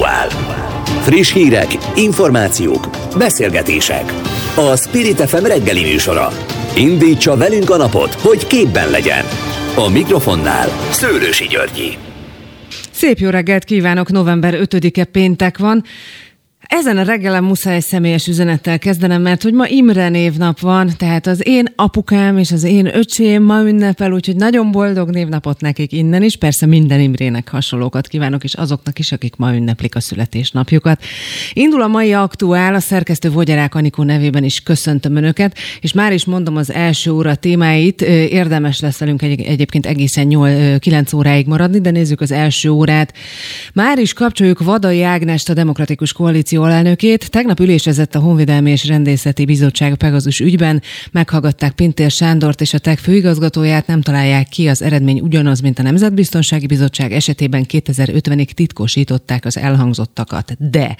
aktuál. Friss hírek, információk, beszélgetések. A Spirit FM reggeli műsora. Indítsa velünk a napot, hogy képben legyen. A mikrofonnál Szőrősi Györgyi. Szép jó reggelt kívánok, november 5-e péntek van. Ezen a reggelen muszáj személyes üzenettel kezdenem, mert hogy ma Imre névnap van, tehát az én apukám és az én öcsém ma ünnepel, úgyhogy nagyon boldog névnapot nekik innen is. Persze minden Imrének hasonlókat kívánok, és azoknak is, akik ma ünneplik a születésnapjukat. Indul a mai aktuál, a szerkesztő Vogyarák Anikó nevében is köszöntöm Önöket, és már is mondom az első óra témáit. Érdemes lesz velünk egy, egyébként egészen 8, 9 óráig maradni, de nézzük az első órát. Már is kapcsoljuk Vadai Ágnest, a Demokratikus Koalíció alelnökét. Tegnap ülésezett a Honvédelmi és Rendészeti Bizottság Pegazus ügyben, meghallgatták Pintér Sándort és a TEK főigazgatóját, nem találják ki, az eredmény ugyanaz, mint a Nemzetbiztonsági Bizottság esetében 2050-ig titkosították az elhangzottakat. De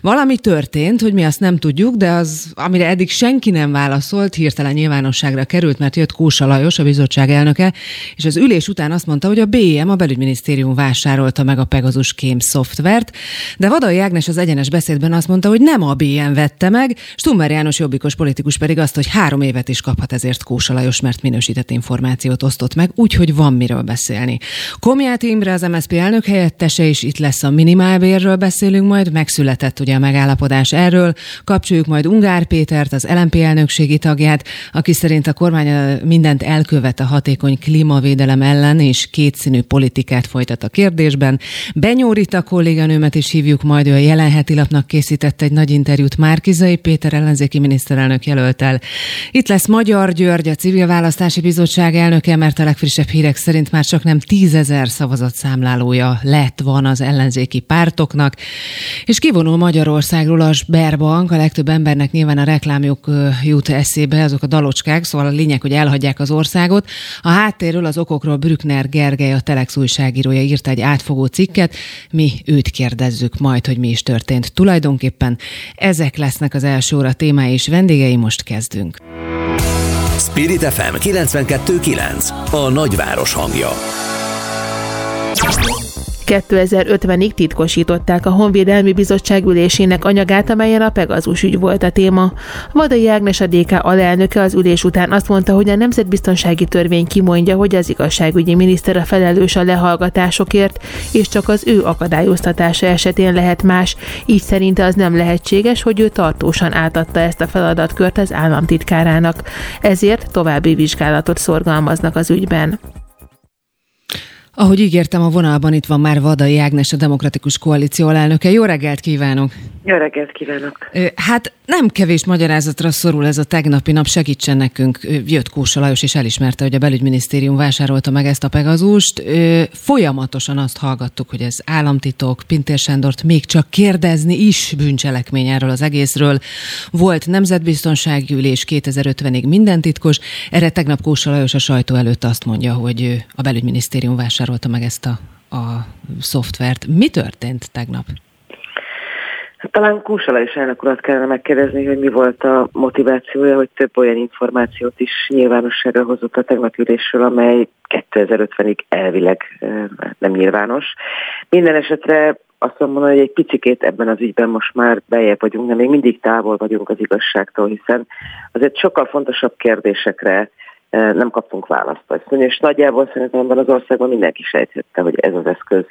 valami történt, hogy mi azt nem tudjuk, de az, amire eddig senki nem válaszolt, hirtelen nyilvánosságra került, mert jött Kósa Lajos, a bizottság elnöke, és az ülés után azt mondta, hogy a BM, a belügyminisztérium vásárolta meg a Pegasus Kém szoftvert, de Vadai Ágnes az egyenes beszédben beszédben azt mondta, hogy nem a BN vette meg, Stummer János jobbikos politikus pedig azt, hogy három évet is kaphat ezért Kósa Lajos, mert minősített információt osztott meg, úgyhogy van miről beszélni. Komját Imre az MSZP elnök helyettese is itt lesz a minimálbérről beszélünk majd, megszületett ugye a megállapodás erről, kapcsoljuk majd Ungár Pétert, az LMP elnökségi tagját, aki szerint a kormány mindent elkövet a hatékony klímavédelem ellen, és kétszínű politikát folytat a kérdésben. Benyórita kolléganőmet is hívjuk majd, ő a jelen lapnak készített egy nagy interjút Márkizai Péter ellenzéki miniszterelnök jelölt el. Itt lesz Magyar György, a Civil Választási Bizottság elnöke, mert a legfrissebb hírek szerint már csak nem tízezer szavazatszámlálója lett van az ellenzéki pártoknak, és kivonul Magyarországról a Sberbank, a legtöbb embernek nyilván a reklámjuk jut eszébe, azok a dalocskák, szóval a lényeg, hogy elhagyják az országot. A háttérről, az okokról Brückner Gergely, a Telex újságírója írt egy átfogó cikket, mi őt kérdezzük majd, hogy mi is történt. Tulajdon tulajdonképpen ezek lesznek az első óra témái és vendégei, most kezdünk. Spirit FM 92.9 A nagyváros hangja 2050-ig titkosították a Honvédelmi Bizottság ülésének anyagát, amelyen a Pegazus ügy volt a téma. Vadai Ágnes a DK alelnöke az ülés után azt mondta, hogy a Nemzetbiztonsági Törvény kimondja, hogy az igazságügyi miniszter a felelős a lehallgatásokért, és csak az ő akadályoztatása esetén lehet más, így szerinte az nem lehetséges, hogy ő tartósan átadta ezt a feladatkört az államtitkárának. Ezért további vizsgálatot szorgalmaznak az ügyben. Ahogy ígértem, a vonalban itt van már Vadai Ágnes, a Demokratikus Koalíció elnöke. Jó reggelt kívánok! Jó reggelt kívánok! Hát nem kevés magyarázatra szorul ez a tegnapi nap, segítsen nekünk. Jött Kósa Lajos és elismerte, hogy a belügyminisztérium vásárolta meg ezt a Pegazust. Folyamatosan azt hallgattuk, hogy ez államtitok, Pintér Sándort még csak kérdezni is bűncselekmény erről az egészről. Volt nemzetbiztonsági ülés 2050-ig minden titkos. Erre tegnap Kósa Lajos a sajtó előtt azt mondja, hogy a belügyminisztérium vásárolta meg ezt a, a szoftvert. Mi történt tegnap? Talán Kúsala is elnök urat kellene megkérdezni, hogy mi volt a motivációja, hogy több olyan információt is nyilvánosságra hozott a tegnap ülésről, amely 2050-ig elvileg nem nyilvános. Minden esetre azt mondom, hogy egy picikét ebben az ügyben most már bejebb vagyunk, de még mindig távol vagyunk az igazságtól, hiszen azért sokkal fontosabb kérdésekre nem kaptunk választ. És nagyjából szerintem ebben az országban mindenki sejthette, hogy ez az eszköz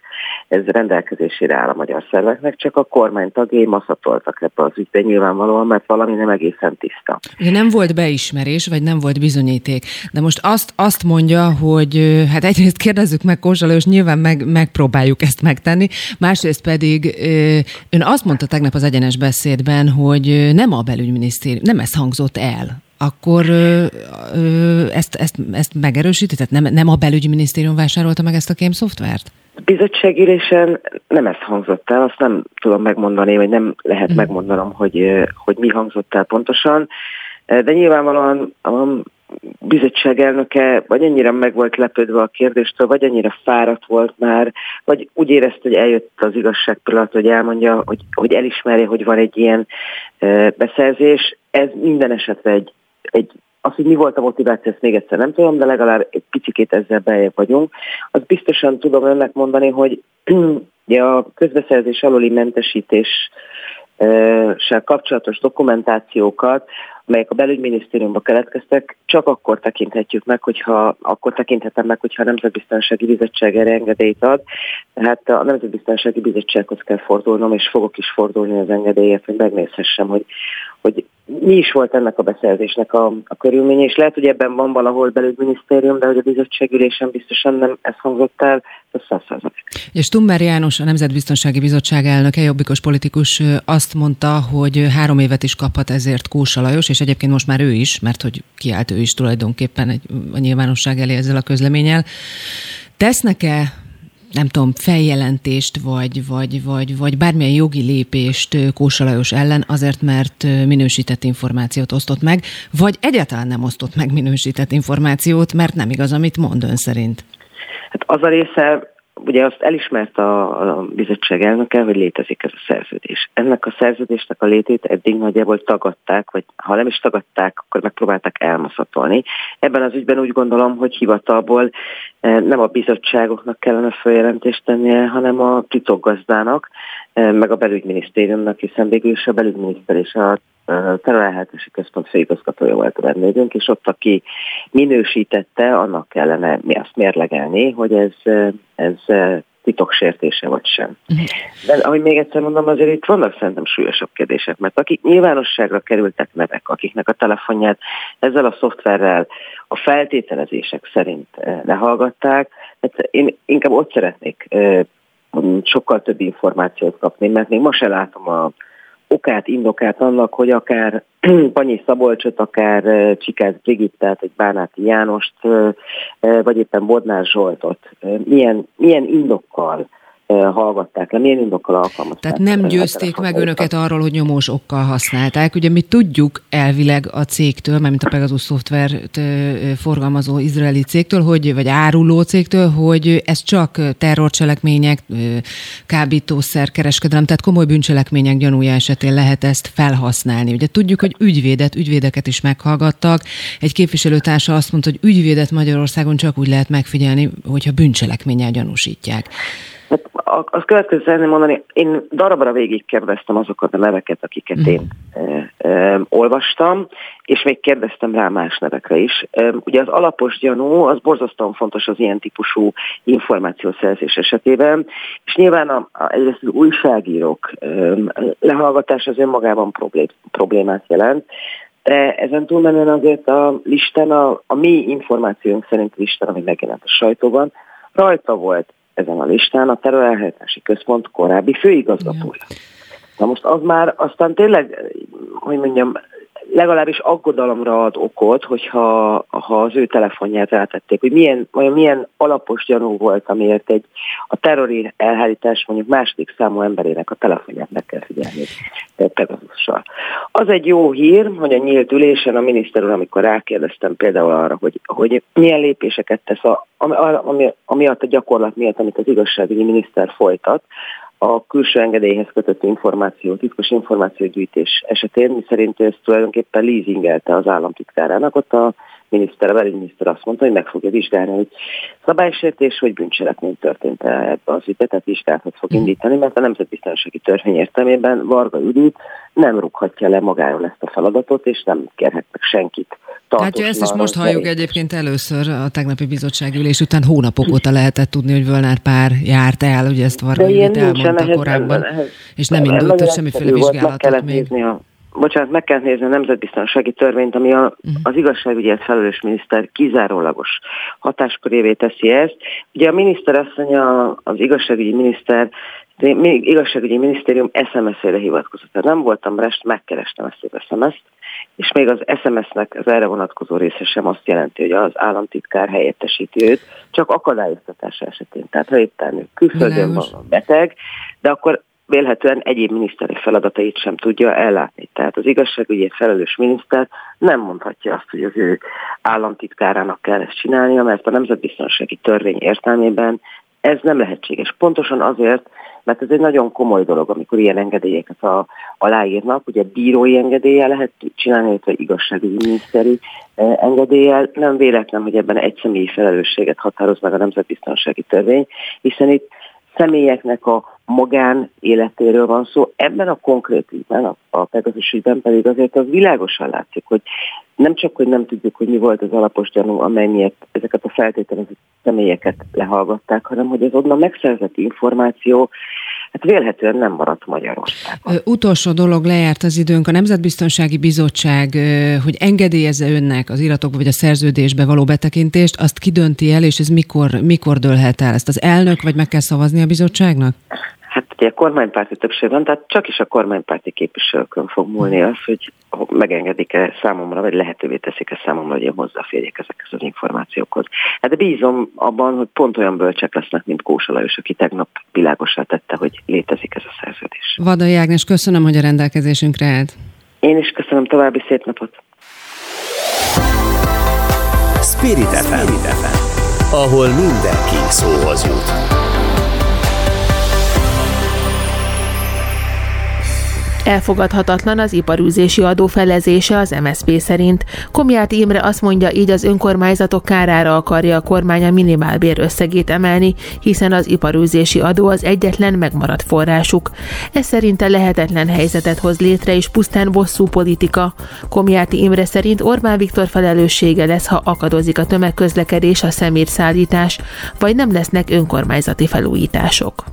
ez rendelkezésére áll a magyar szerveknek, csak a kormány tagjai maszatoltak ebbe az ügybe nyilvánvalóan, mert valami nem egészen tiszta. Ugye nem volt beismerés, vagy nem volt bizonyíték, de most azt, azt mondja, hogy hát egyrészt kérdezzük meg Kózsa és nyilván meg, megpróbáljuk ezt megtenni, másrészt pedig ön azt mondta tegnap az egyenes beszédben, hogy nem a belügyminisztérium, nem ez hangzott el akkor ö, ö, ezt, ezt, ezt megerősíti? Tehát nem, nem a belügyminisztérium vásárolta meg ezt a kém szoftvert? bizottságülésen nem ez hangzott el, azt nem tudom megmondani, vagy nem lehet mm. megmondanom, hogy, hogy mi hangzott el pontosan, de nyilvánvalóan a bizottság elnöke vagy annyira meg volt lepődve a kérdéstől, vagy annyira fáradt volt már, vagy úgy érezte, hogy eljött az igazság pillanat, hogy elmondja, hogy, hogy elismerje, hogy van egy ilyen beszerzés. Ez minden esetre egy egy, az, hogy mi volt a motiváció, ezt még egyszer nem tudom, de legalább egy picit ezzel beljebb vagyunk. Az biztosan tudom önnek mondani, hogy Ugye a közbeszerzés aluli mentesítés kapcsolatos dokumentációkat, amelyek a belügyminisztériumba keletkeztek, csak akkor tekinthetjük meg, hogyha akkor tekinthetem meg, hogyha a Nemzetbiztonsági Bizottság erre engedélyt ad. Tehát a Nemzetbiztonsági Bizottsághoz kell fordulnom, és fogok is fordulni az engedélyért, hogy megnézhessem, hogy, hogy mi is volt ennek a beszerzésnek a, a körülménye, és lehet, hogy ebben van valahol belügyminisztérium, de hogy a bizottságülésen biztosan nem ez hangzott el, ez száz És Tumber János, a Nemzetbiztonsági Bizottság elnöke, jobbikos politikus azt mondta, hogy három évet is kaphat ezért Kósa Lajos, és egyébként most már ő is, mert hogy kiállt ő is tulajdonképpen egy, a nyilvánosság elé ezzel a közleménnyel. Tesznek-e nem tudom, feljelentést, vagy, vagy, vagy, vagy bármilyen jogi lépést Kósa Lajos ellen azért, mert minősített információt osztott meg, vagy egyáltalán nem osztott meg minősített információt, mert nem igaz, amit mond ön szerint? Hát az a része ugye azt elismert a, a bizottság elnöke, hogy létezik ez a szerződés. Ennek a szerződésnek a létét eddig nagyjából tagadták, vagy ha nem is tagadták, akkor megpróbálták elmaszatolni. Ebben az ügyben úgy gondolom, hogy hivatalból eh, nem a bizottságoknak kellene feljelentést tennie, hanem a titokgazdának, meg a belügyminisztériumnak, hiszen végül is a belügyminiszter és a terülelhetési központ főigazgatója volt a vendégünk, és ott, aki minősítette, annak kellene mi azt mérlegelni, hogy ez, ez titoksértése vagy sem. De ahogy még egyszer mondom, azért itt vannak szerintem súlyosabb kérdések, mert akik nyilvánosságra kerültek nevek, akiknek a telefonját ezzel a szoftverrel a feltételezések szerint lehallgatták, hát én inkább ott szeretnék sokkal több információt kapni, mert még ma se látom a okát, indokát annak, hogy akár Panyi Szabolcsot, akár Csikász Brigittát, egy Bánáti Jánost, vagy éppen Bodnár Zsoltot. Milyen, milyen indokkal hallgatták le, milyen indokkal alkalmazták. Tehát nem győzték meg önöket arról, hogy nyomós okkal használták. Ugye mi tudjuk elvileg a cégtől, mármint a Pegasus szoftvert forgalmazó izraeli cégtől, hogy, vagy áruló cégtől, hogy ez csak terrorcselekmények, kábítószer, kereskedelem, tehát komoly bűncselekmények gyanúja esetén lehet ezt felhasználni. Ugye tudjuk, hogy ügyvédet, ügyvédeket is meghallgattak. Egy képviselőtársa azt mondta, hogy ügyvédet Magyarországon csak úgy lehet megfigyelni, hogyha bűncselekménnyel gyanúsítják. Azt következő szeretném mondani, én darabra végig kérdeztem azokat a neveket, akiket mm. én e, e, olvastam, és még kérdeztem rá más nevekre is. E, ugye az alapos gyanú, az borzasztóan fontos az ilyen típusú információszerzés esetében, és nyilván a, a, egyrészt az újságírók e, lehallgatás az önmagában problém, problémát jelent, de ezen túlmenően azért a listán, a, a mi információnk szerint listán, ami megjelent a sajtóban, rajta volt ezen a listán a terrorelhárítási központ korábbi főigazgatója. Na most az már aztán tényleg, hogy mondjam, legalábbis aggodalomra ad okot, hogyha ha az ő telefonját eltették, hogy milyen, vagy milyen alapos gyanú volt, amiért egy a terrori elhárítás mondjuk második számú emberének a telefonját meg kell figyelni Pegasussal. Az egy jó hír, hogy a nyílt ülésen a miniszter úr, amikor rákérdeztem például arra, hogy, hogy milyen lépéseket tesz a, ami, ami, amiatt a gyakorlat miatt, amit az igazságügyi miniszter folytat, a külső engedélyhez kötött információ, titkos információgyűjtés esetén, mi szerint ezt tulajdonképpen leasingelte az államtitkárának, ott a miniszter, a belügyminiszter azt mondta, hogy meg fogja vizsgálni, hogy szabálysértés vagy bűncselekmény történt ebbe az ügybe, tehát vizsgálatot fog mhm. indítani, mert a Nemzetbiztonsági Törvény értelmében Varga Judit nem rúghatja le magáról ezt a feladatot, és nem kérhet meg senkit tehát ezt is most halljuk egyébként először a tegnapi bizottságülés után hónapok óta lehetett tudni, hogy Völnár pár járt el, ugye ezt Varga Judit elmondta korábban, ehhez, és nem indult semmiféle vizsgálatot még. A, bocsánat, meg kell nézni a nemzetbiztonsági törvényt, ami a, uh-huh. az igazságügyet felelős miniszter kizárólagos hatáskörévé teszi ezt. Ugye a miniszter mondja, az igazságügyi miniszter még igazságügyi minisztérium SMS-ére hivatkozott. Tehát nem voltam rest, megkerestem ezt az SMS-t, és még az SMS-nek az erre vonatkozó része sem azt jelenti, hogy az államtitkár helyettesíti őt, csak akadályoztatása esetén. Tehát ha éppen külföldön van beteg, de akkor vélhetően egyéb miniszteri feladatait sem tudja ellátni. Tehát az igazságügyi felelős miniszter nem mondhatja azt, hogy az ő államtitkárának kell ezt csinálnia, mert a nemzetbiztonsági törvény értelmében ez nem lehetséges. Pontosan azért, mert ez egy nagyon komoly dolog, amikor ilyen engedélyeket a, aláírnak. Ugye bírói engedéllyel lehet csinálni, illetve igazságügyi miniszteri eh, engedéllyel. Nem véletlen, hogy ebben egy személyi felelősséget határoz meg a nemzetbiztonsági törvény, hiszen itt személyeknek a magán életéről van szó. Ebben a konkrét ügyben, a, a Pegasus ügyben pedig azért az világosan látszik, hogy nem csak, hogy nem tudjuk, hogy mi volt az alapos gyanú, amennyiet ezeket a feltételezett személyeket lehallgatták, hanem hogy az onnan megszerzett információ hát vélhetően nem maradt Magyarországon. Utolsó dolog, lejárt az időnk. A Nemzetbiztonsági Bizottság, hogy engedélyezze önnek az iratok vagy a szerződésbe való betekintést, azt kidönti el, és ez mikor, mikor dőlhet el? Ezt az elnök, vagy meg kell szavazni a bizottságnak? Hát ugye a kormánypárti többség van, tehát csak is a kormánypárti képviselőkön fog múlni az, hogy megengedik-e számomra, vagy lehetővé teszik-e számomra, hogy én hozzáférjek ezekhez az információkhoz. Hát bízom abban, hogy pont olyan bölcsek lesznek, mint Kósa Lajos, aki tegnap világosá tette, hogy létezik ez a szerződés. Vadai Ágnes, köszönöm, hogy a rendelkezésünkre állt. Én is köszönöm, további szép napot. Spirit FM, ahol mindenki szóhoz jut. Elfogadhatatlan az iparűzési adó felezése az MSZP szerint. Komját Imre azt mondja, így az önkormányzatok kárára akarja a kormány a minimálbér összegét emelni, hiszen az iparűzési adó az egyetlen megmaradt forrásuk. Ez szerinte lehetetlen helyzetet hoz létre és pusztán bosszú politika. Komjáti Imre szerint Orbán Viktor felelőssége lesz, ha akadozik a tömegközlekedés, a szemétszállítás, vagy nem lesznek önkormányzati felújítások.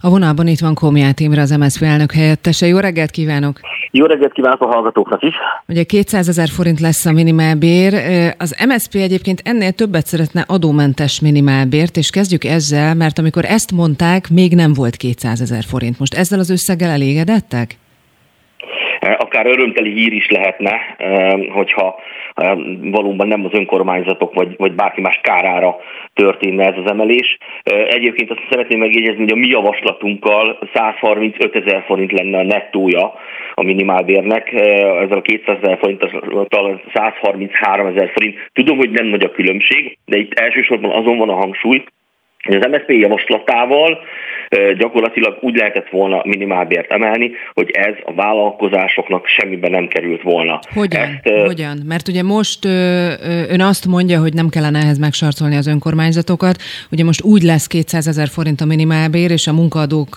A vonalban itt van Komját Imre, az MSZP elnök helyettese. Jó reggelt kívánok! Jó reggelt kívánok a hallgatóknak is! Ugye 200 ezer forint lesz a minimálbér. Az MSZP egyébként ennél többet szeretne adómentes minimálbért, és kezdjük ezzel, mert amikor ezt mondták, még nem volt 200 ezer forint. Most ezzel az összeggel elégedettek? Akár örömteli hír is lehetne, hogyha valóban nem az önkormányzatok vagy, vagy bárki más kárára történne ez az emelés. Egyébként azt szeretném megjegyezni, hogy a mi javaslatunkkal 135 ezer forint lenne a nettója a minimálbérnek, ezzel a 200 ezer forinttal 133 ezer forint. Tudom, hogy nem nagy a különbség, de itt elsősorban azon van a hangsúly, az MSZP javaslatával gyakorlatilag úgy lehetett volna minimálbért emelni, hogy ez a vállalkozásoknak semmiben nem került volna. Hogyan? Ezt, Hogyan? Mert ugye most ön azt mondja, hogy nem kellene ehhez megsarcolni az önkormányzatokat. Ugye most úgy lesz 200 ezer forint a minimálbér, és a munkaadók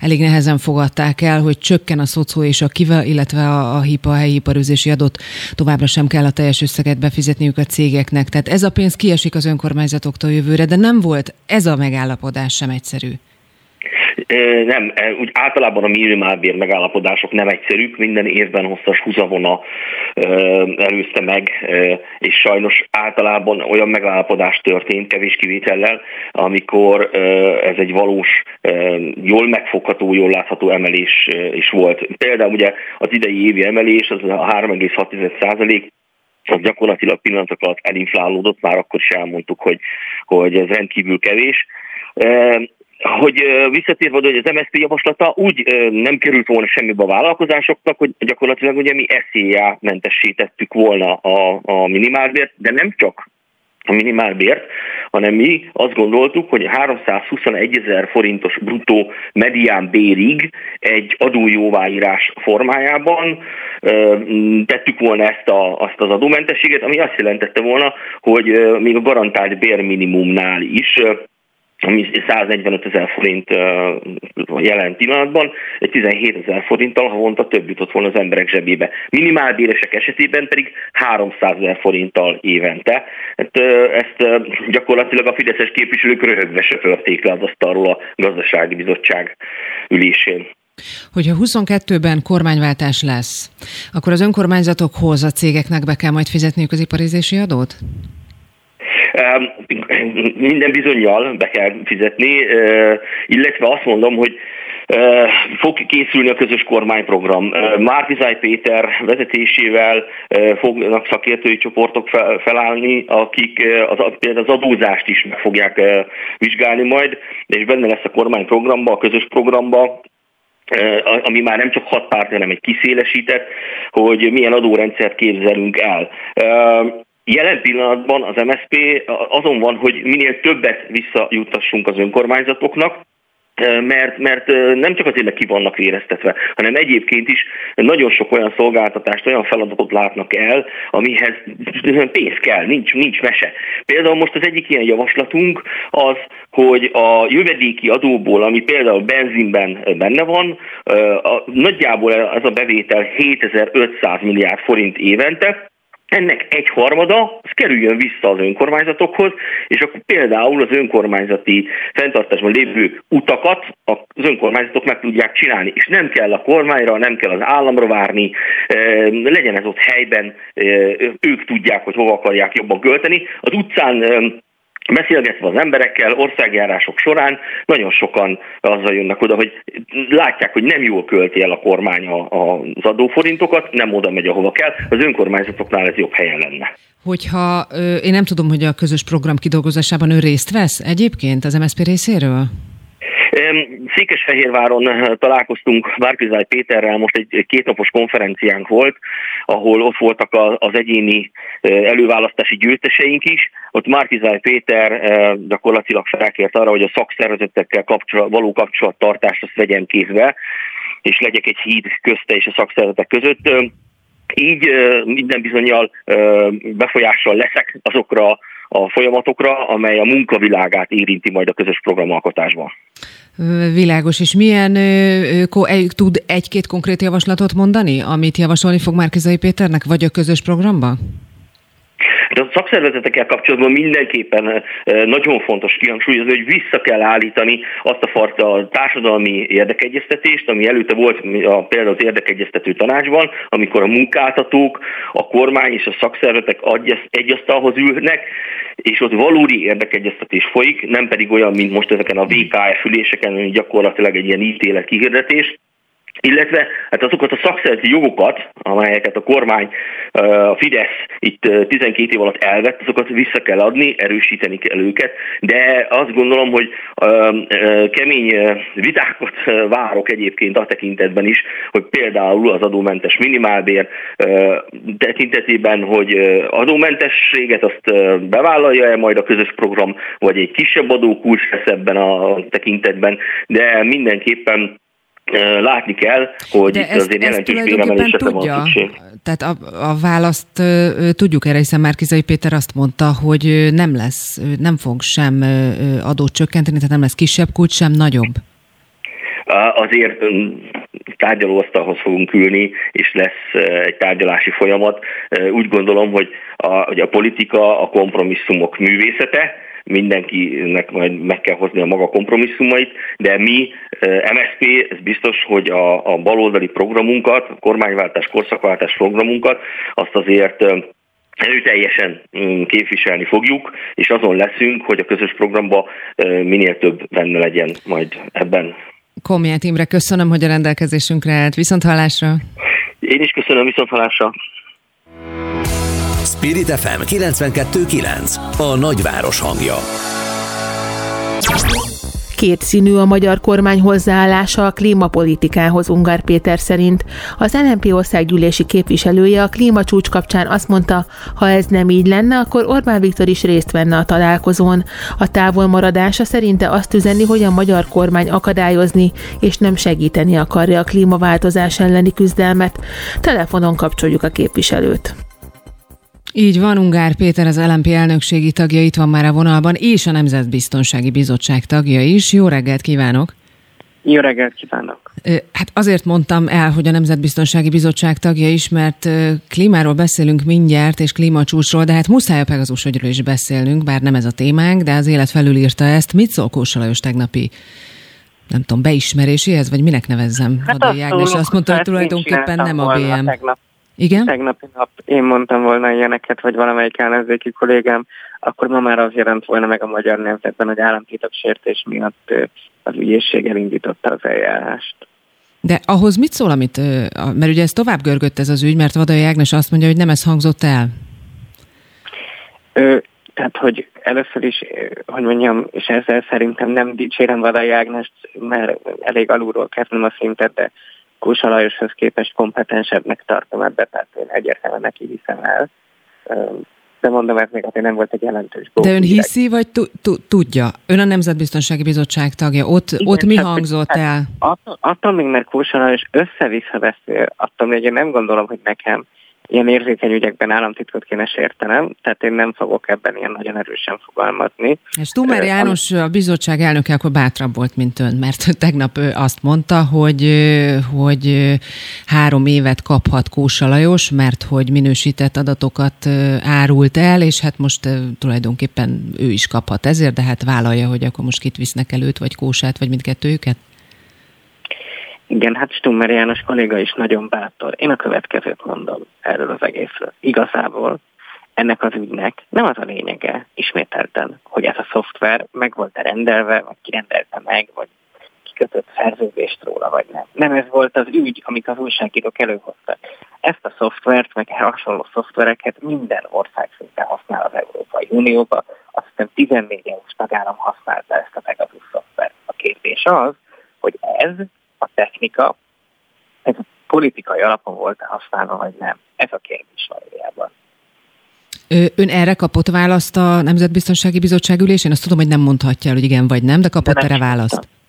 elég nehezen fogadták el, hogy csökken a szocó és a kiva, illetve a, a HIPA, a helyi iparüzési adott továbbra sem kell a teljes összeget befizetniük a cégeknek. Tehát ez a pénz kiesik az önkormányzatoktól jövőre, de nem volt ez a megállapodás sem egyszerű. Nem, úgy általában a minimálbér megállapodások nem egyszerűk, minden évben hosszas húzavona előzte meg, és sajnos általában olyan megállapodás történt, kevés kivétellel, amikor ez egy valós, jól megfogható, jól látható emelés is volt. Például ugye az idei évi emelés, az a 3,6 százalék, az gyakorlatilag pillanatok alatt elinflálódott, már akkor is elmondtuk, hogy, hogy ez rendkívül kevés. Hogy visszatérve, hogy az MSZP javaslata úgy nem került volna semmibe a vállalkozásoknak, hogy gyakorlatilag ugye mi SZIA mentesítettük volna a, a minimálbért, de nem csak a minimálbért, hanem mi azt gondoltuk, hogy 321 ezer forintos bruttó medián bérig egy adójóváírás formájában tettük volna ezt a, azt az adómentességet, ami azt jelentette volna, hogy még a garantált bérminimumnál is ami 145 ezer forint jelen pillanatban, egy 17 ezer forinttal havonta több jutott volna az emberek zsebébe. Minimálbéresek esetében pedig 300 ezer forinttal évente. Hát, ezt gyakorlatilag a fideszes képviselők röhögve se törték le az asztalról a gazdasági bizottság ülésén. Hogyha 22-ben kormányváltás lesz, akkor az önkormányzatokhoz, a cégeknek be kell majd fizetniük az iparizési adót? Minden bizonyal be kell fizetni, illetve azt mondom, hogy fog készülni a közös kormányprogram. Márkizáj Péter vezetésével fognak szakértői csoportok felállni, akik az, az adózást is meg fogják vizsgálni majd, és benne lesz a kormányprogramba, a közös programba, ami már nem csak hat párt, hanem egy kiszélesített, hogy milyen adórendszert képzelünk el. Jelen pillanatban az MSP azon van, hogy minél többet visszajutassunk az önkormányzatoknak, mert, mert nem csak azért, mert ki vannak véreztetve, hanem egyébként is nagyon sok olyan szolgáltatást, olyan feladatot látnak el, amihez pénz kell, nincs, nincs mese. Például most az egyik ilyen javaslatunk az, hogy a jövedéki adóból, ami például benzinben benne van, nagyjából ez a bevétel 7500 milliárd forint évente, ennek egy harmada az kerüljön vissza az önkormányzatokhoz, és akkor például az önkormányzati fenntartásban lévő utakat az önkormányzatok meg tudják csinálni, és nem kell a kormányra, nem kell az államra várni, legyen ez ott helyben, ők tudják, hogy hova akarják jobban költeni. Az utcán Beszélgetve az emberekkel, országjárások során nagyon sokan azzal jönnek oda, hogy látják, hogy nem jól költi el a kormány az adóforintokat, nem oda megy, ahova kell, az önkormányzatoknál ez jobb helyen lenne. Hogyha én nem tudom, hogy a közös program kidolgozásában ő részt vesz egyébként az MSZP részéről? Székesfehérváron eh, találkoztunk Várkizály Péterrel, most egy kétnapos konferenciánk volt, ahol ott voltak az egyéni eh, előválasztási győzteseink is. Ott Márkizály Péter eh, gyakorlatilag felkért arra, hogy a szakszervezetekkel kapcsolat, való kapcsolattartást azt vegyem kézbe, és legyek egy híd közte és a szakszervezetek között. Így minden bizonyal befolyással leszek azokra a folyamatokra, amely a munkavilágát érinti majd a közös programalkotásban. Világos, és milyen tud egy-két konkrét javaslatot mondani, amit javasolni fog Márkizai Péternek, vagy a közös programba? De a szakszervezetekkel kapcsolatban mindenképpen nagyon fontos kihangsúlyozni, hogy vissza kell állítani azt a fajta társadalmi érdekegyeztetést, ami előtte volt a, például az érdekegyeztető tanácsban, amikor a munkáltatók, a kormány és a szakszervezetek egy asztalhoz ülnek, és ott valódi érdekegyeztetés folyik, nem pedig olyan, mint most ezeken a VKF üléseken, gyakorlatilag egy ilyen ítélet kihirdetés, illetve hát azokat a szakszerzeti jogokat, amelyeket a kormány, a Fidesz itt 12 év alatt elvett, azokat vissza kell adni, erősíteni kell őket, de azt gondolom, hogy kemény vitákat várok egyébként a tekintetben is, hogy például az adómentes minimálbér tekintetében, hogy adómentességet azt bevállalja-e majd a közös program, vagy egy kisebb adókulcs lesz ebben a tekintetben, de mindenképpen látni kell, hogy De itt ezt, azért jelentős béremelésre van szükség. Tehát a, a választ tudjuk erre, hiszen Márkizai Péter azt mondta, hogy nem lesz, nem fog sem adót csökkenteni, tehát nem lesz kisebb kulcs, sem nagyobb. Azért tárgyalóasztalhoz fogunk ülni, és lesz egy tárgyalási folyamat. Úgy gondolom, hogy a, hogy a politika a kompromisszumok művészete, mindenkinek majd meg kell hozni a maga kompromisszumait, de mi, MSP, ez biztos, hogy a, a baloldali programunkat, a kormányváltás, korszakváltás programunkat, azt azért erőteljesen mm, képviselni fogjuk, és azon leszünk, hogy a közös programba minél több benne legyen majd ebben. Komját Imre, köszönöm, hogy a rendelkezésünkre állt. Viszont hallásra! Én is köszönöm, viszont hallásra! Spirit FM 92.9 A nagyváros hangja Két színű a magyar kormány hozzáállása a klímapolitikához Ungár Péter szerint. Az LNP országgyűlési képviselője a klímacsúcs kapcsán azt mondta, ha ez nem így lenne, akkor Orbán Viktor is részt venne a találkozón. A távolmaradása szerinte azt üzeni, hogy a magyar kormány akadályozni és nem segíteni akarja a klímaváltozás elleni küzdelmet. Telefonon kapcsoljuk a képviselőt. Így van, Ungár Péter az LMP elnökségi tagja itt van már a vonalban, és a Nemzetbiztonsági Bizottság tagja is. Jó reggelt kívánok! Jó reggelt kívánok! Hát azért mondtam el, hogy a Nemzetbiztonsági Bizottság tagja is, mert klímáról beszélünk mindjárt, és klímacsúcsról, de hát muszáj a Pegazus is beszélnünk, bár nem ez a témánk, de az élet felülírta ezt. Mit szól Kósa Lajos tegnapi nem tudom, beismeréséhez, vagy minek nevezzem? Hát Adai Ágnes azt mondta, hogy tulajdonképpen nem a BM. Tegnap igen? Tegnapi nap én mondtam volna ilyeneket, vagy valamelyik ellenzéki kollégám, akkor ma már az jelent volna meg a magyar nemzetben, hogy államtitok sértés miatt az ügyészség elindította az eljárást. De ahhoz mit szól, amit, mert ugye ez tovább görgött ez az ügy, mert Vadai Ágnes azt mondja, hogy nem ez hangzott el? Ö, tehát, hogy először is, hogy mondjam, és ezzel szerintem nem dicsérem Vadai Ágnest, mert elég alulról kezdem a szintet, de Kósa Lajoshoz képest kompetensebbnek tartom ebbe, tehát én egyértelműen neki hiszem el. de mondom, ez még azért nem volt egy jelentős De ön hiszi, vagy tudja? Ön a Nemzetbiztonsági Bizottság tagja. Ott, Igen, ott mi hangzott el? Hát, attól, attól még, mert Kósa és össze-vissza beszél, attól még én nem gondolom, hogy nekem ilyen érzékeny ügyekben államtitkot kéne sértenem, tehát én nem fogok ebben ilyen nagyon erősen fogalmazni. És Tumer János, a bizottság elnöke akkor bátrabb volt, mint ön, mert tegnap ő azt mondta, hogy, hogy három évet kaphat Kósa Lajos, mert hogy minősített adatokat árult el, és hát most tulajdonképpen ő is kaphat ezért, de hát vállalja, hogy akkor most kit visznek előtt, vagy Kósát, vagy mindkettőjüket? Igen, hát Stummer János kolléga is nagyon bátor. Én a következőt mondom erről az egészről. Igazából ennek az ügynek nem az a lényege, ismételten, hogy ez a szoftver meg volt-e rendelve, vagy kirendelte meg, vagy kikötött szerződést róla, vagy nem. Nem ez volt az ügy, amit az újságírók előhoztak. Ezt a szoftvert, meg hasonló szoftvereket minden ország szinte használ az Európai Unióba. Azt hiszem 14 eu tagállam használta ezt a Pegasus szoftvert. A kérdés az, hogy ez a technika, ez a politikai alapon volt-e használva, vagy nem? Ez a kérdés valójában. Ön erre kapott választ a Nemzetbiztonsági Bizottság ülésén? Azt tudom, hogy nem mondhatja el, hogy igen vagy nem, de kapott de erre választ? Nem.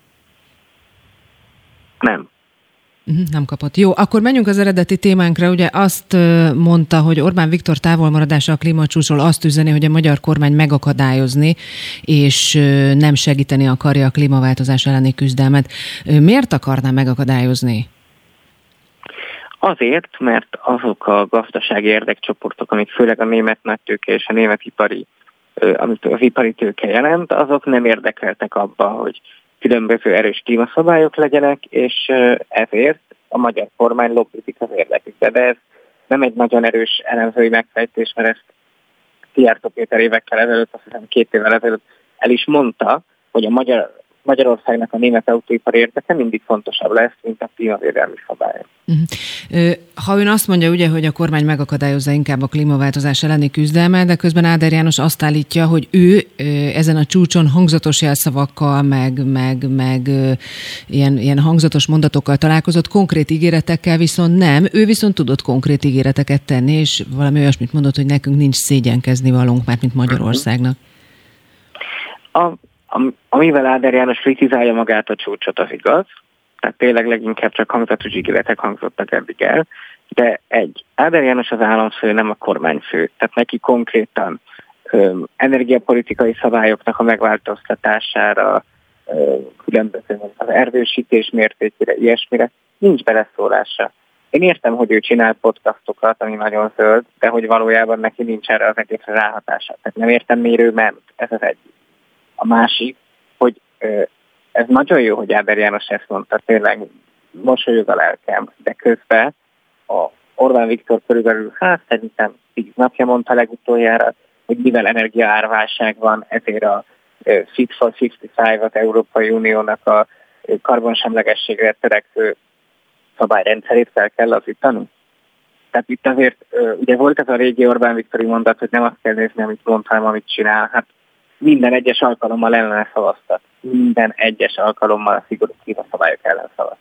Nem kapott. Jó, akkor menjünk az eredeti témánkra. Ugye azt mondta, hogy Orbán Viktor távolmaradása a klímacsúcsról azt üzeni, hogy a magyar kormány megakadályozni, és nem segíteni akarja a klímaváltozás elleni küzdelmet. Miért akarná megakadályozni? Azért, mert azok a gazdasági érdekcsoportok, amit főleg a német nagytőke és a német ipari, amit az ipari tőke jelent, azok nem érdekeltek abba, hogy különböző erős klímaszabályok legyenek, és ezért a magyar kormány lobbizik az érdekükbe. De ez nem egy nagyon erős elemzői megfejtés, mert ezt Szijjártó Péter évekkel ezelőtt, azt hiszem két évvel ezelőtt el is mondta, hogy a magyar Magyarországnak a német autóipar érdeke mindig fontosabb lesz, mint a klímavédelmi szabályok. Uh-huh. Ha ön azt mondja, ugye, hogy a kormány megakadályozza inkább a klímaváltozás elleni küzdelmet, de közben Áder János azt állítja, hogy ő ezen a csúcson hangzatos jelszavakkal, meg, meg, meg ilyen, ilyen hangzatos mondatokkal találkozott, konkrét ígéretekkel viszont nem. Ő viszont tudott konkrét ígéreteket tenni, és valami olyasmit mondott, hogy nekünk nincs szégyenkezni valónk, már mint Magyarországnak. A amivel Áder János kritizálja magát a csúcsot, az igaz. Tehát tényleg leginkább csak hangzatos ígéretek hangzottak eddig el. De egy, Áder János az államfő, nem a kormányfő. Tehát neki konkrétan ö, energiapolitikai szabályoknak a megváltoztatására, különböző az erdősítés mértékére, ilyesmire nincs beleszólása. Én értem, hogy ő csinál podcastokat, ami nagyon zöld, de hogy valójában neki nincs erre az egészre ráhatása. Tehát nem értem, miért ő ment. Ez az egyik. A másik, hogy ez nagyon jó, hogy Áder János ezt mondta, tényleg mosolyog a lelkem, de közben a Orbán Viktor körülbelül, hát szerintem tíz napja mondta legutoljára, hogy mivel energiaárválság van, ezért a Fit for 55-at Európai Uniónak a karbonsemlegességre törekvő szabályrendszerét fel kell lazítani. Tehát itt azért, ugye volt ez a régi Orbán Viktori mondat, hogy nem azt kell nézni, amit mond, hanem amit csinál. Hát minden egyes alkalommal ellene szavaztat. Minden egyes alkalommal a szigorú szabályok ellen szavaz.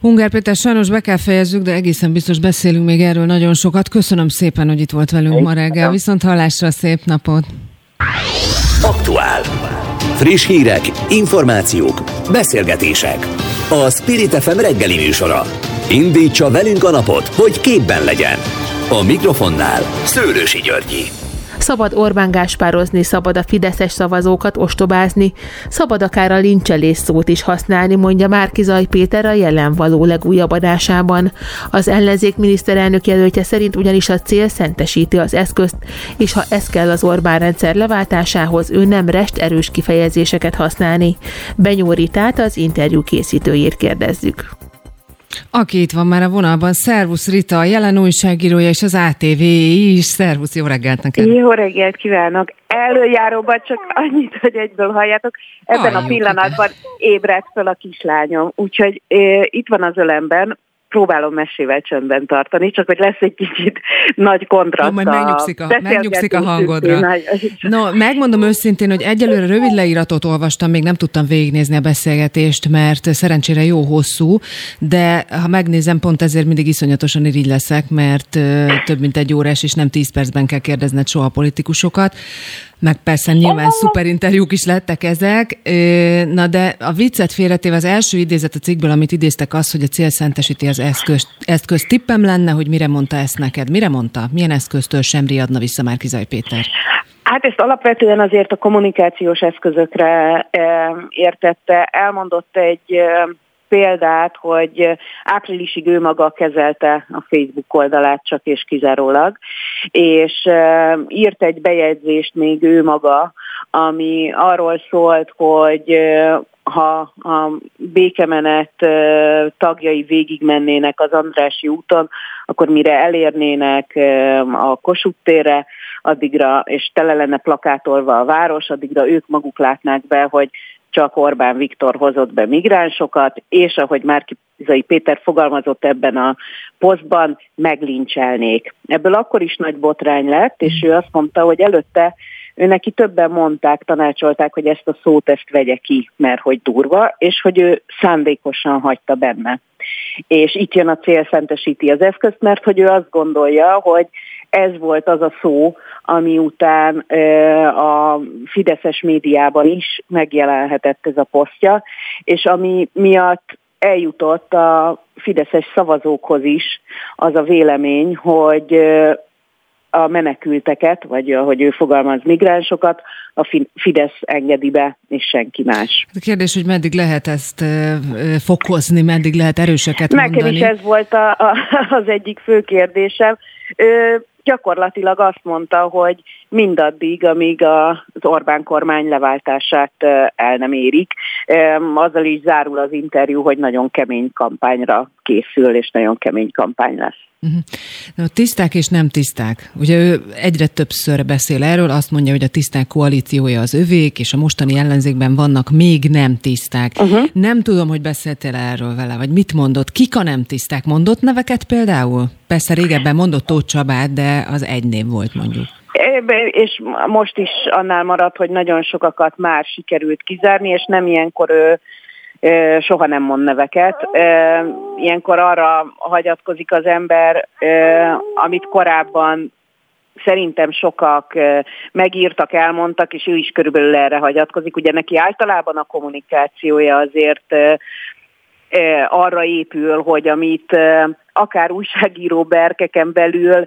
Ungár Péter, sajnos be kell fejezzük, de egészen biztos beszélünk még erről nagyon sokat. Köszönöm szépen, hogy itt volt velünk Én ma reggel. Viszont hallásra, szép napot! Aktuál. Friss hírek, információk, beszélgetések. A Spirit FM reggeli műsora. Indítsa velünk a napot, hogy képben legyen. A mikrofonnál Szőlősi Györgyi. Szabad Orbán Gáspározni, szabad a fideszes szavazókat ostobázni, szabad akár a lincselés szót is használni, mondja Márkizaj Péter a jelen való legújabb adásában. Az ellenzék miniszterelnök jelöltje szerint ugyanis a cél szentesíti az eszközt, és ha ez kell az Orbán rendszer leváltásához, ő nem rest erős kifejezéseket használni. Benyóritát az interjú készítőjét kérdezzük. Aki itt van már a vonalban, Szervusz Rita, a jelen újságírója és az ATV is. Szervusz, jó reggelt neked! Jó reggelt kívánok! Előjáróban csak annyit, hogy egyből halljátok, ebben Halljuk, a pillanatban ébredt fel a kislányom, úgyhogy e, itt van az ölemben, próbálom mesével csöndben tartani, csak hogy lesz egy kicsit nagy kontraszt. majd megnyugszik a, megnyugszik a hangodra. No, megmondom őszintén, hogy egyelőre rövid leíratot olvastam, még nem tudtam végignézni a beszélgetést, mert szerencsére jó hosszú, de ha megnézem, pont ezért mindig iszonyatosan irigy leszek, mert több mint egy órás, és nem tíz percben kell kérdezned soha politikusokat meg persze nyilván szuper interjúk is lettek ezek, na de a viccet félretéve az első idézet a cikkből, amit idéztek az, hogy a cél szentesíti az eszközt. Eszköz tippem lenne, hogy mire mondta ezt neked? Mire mondta? Milyen eszköztől sem riadna vissza már Kizaj Péter? Hát ezt alapvetően azért a kommunikációs eszközökre értette. Elmondott egy példát, hogy áprilisig ő maga kezelte a Facebook oldalát csak és kizárólag, és írt egy bejegyzést még ő maga, ami arról szólt, hogy ha a békemenet tagjai végigmennének az Andrási úton, akkor mire elérnének a Kossuth térre, addigra, és tele lenne plakátolva a város, addigra ők maguk látnák be, hogy csak Orbán Viktor hozott be migránsokat, és ahogy már Zai Péter fogalmazott ebben a posztban, meglincselnék. Ebből akkor is nagy botrány lett, és ő azt mondta, hogy előtte ő neki többen mondták, tanácsolták, hogy ezt a szót ezt vegye ki, mert hogy durva, és hogy ő szándékosan hagyta benne. És itt jön a cél szentesíti az eszközt, mert hogy ő azt gondolja, hogy ez volt az a szó, ami után a fideszes médiában is megjelenhetett ez a posztja, és ami miatt eljutott a fideszes szavazókhoz is az a vélemény, hogy a menekülteket, vagy ahogy ő fogalmaz, migránsokat, a Fidesz engedi be, és senki más. A kérdés, hogy meddig lehet ezt fokozni, meddig lehet erőseket Nekem mondani? Nekem is ez volt a, a, az egyik fő kérdésem gyakorlatilag azt mondta, hogy mindaddig, amíg az Orbán kormány leváltását el nem érik. Azzal is zárul az interjú, hogy nagyon kemény kampányra készül, és nagyon kemény kampány lesz. Uh-huh. Na, tiszták és nem tiszták. Ugye ő egyre többször beszél erről, azt mondja, hogy a tiszták koalíciója az övék, és a mostani ellenzékben vannak még nem tiszták. Uh-huh. Nem tudom, hogy beszéltél erről vele, vagy mit mondott. Kik a nem tiszták? Mondott neveket például? Persze régebben mondott Tóth Csabát, de az egy név volt mondjuk. És most is annál maradt, hogy nagyon sokakat már sikerült kizárni, és nem ilyenkor ő soha nem mond neveket. Ilyenkor arra hagyatkozik az ember, amit korábban szerintem sokak megírtak, elmondtak, és ő is körülbelül erre hagyatkozik. Ugye neki általában a kommunikációja azért arra épül, hogy amit akár újságíró berkeken belül,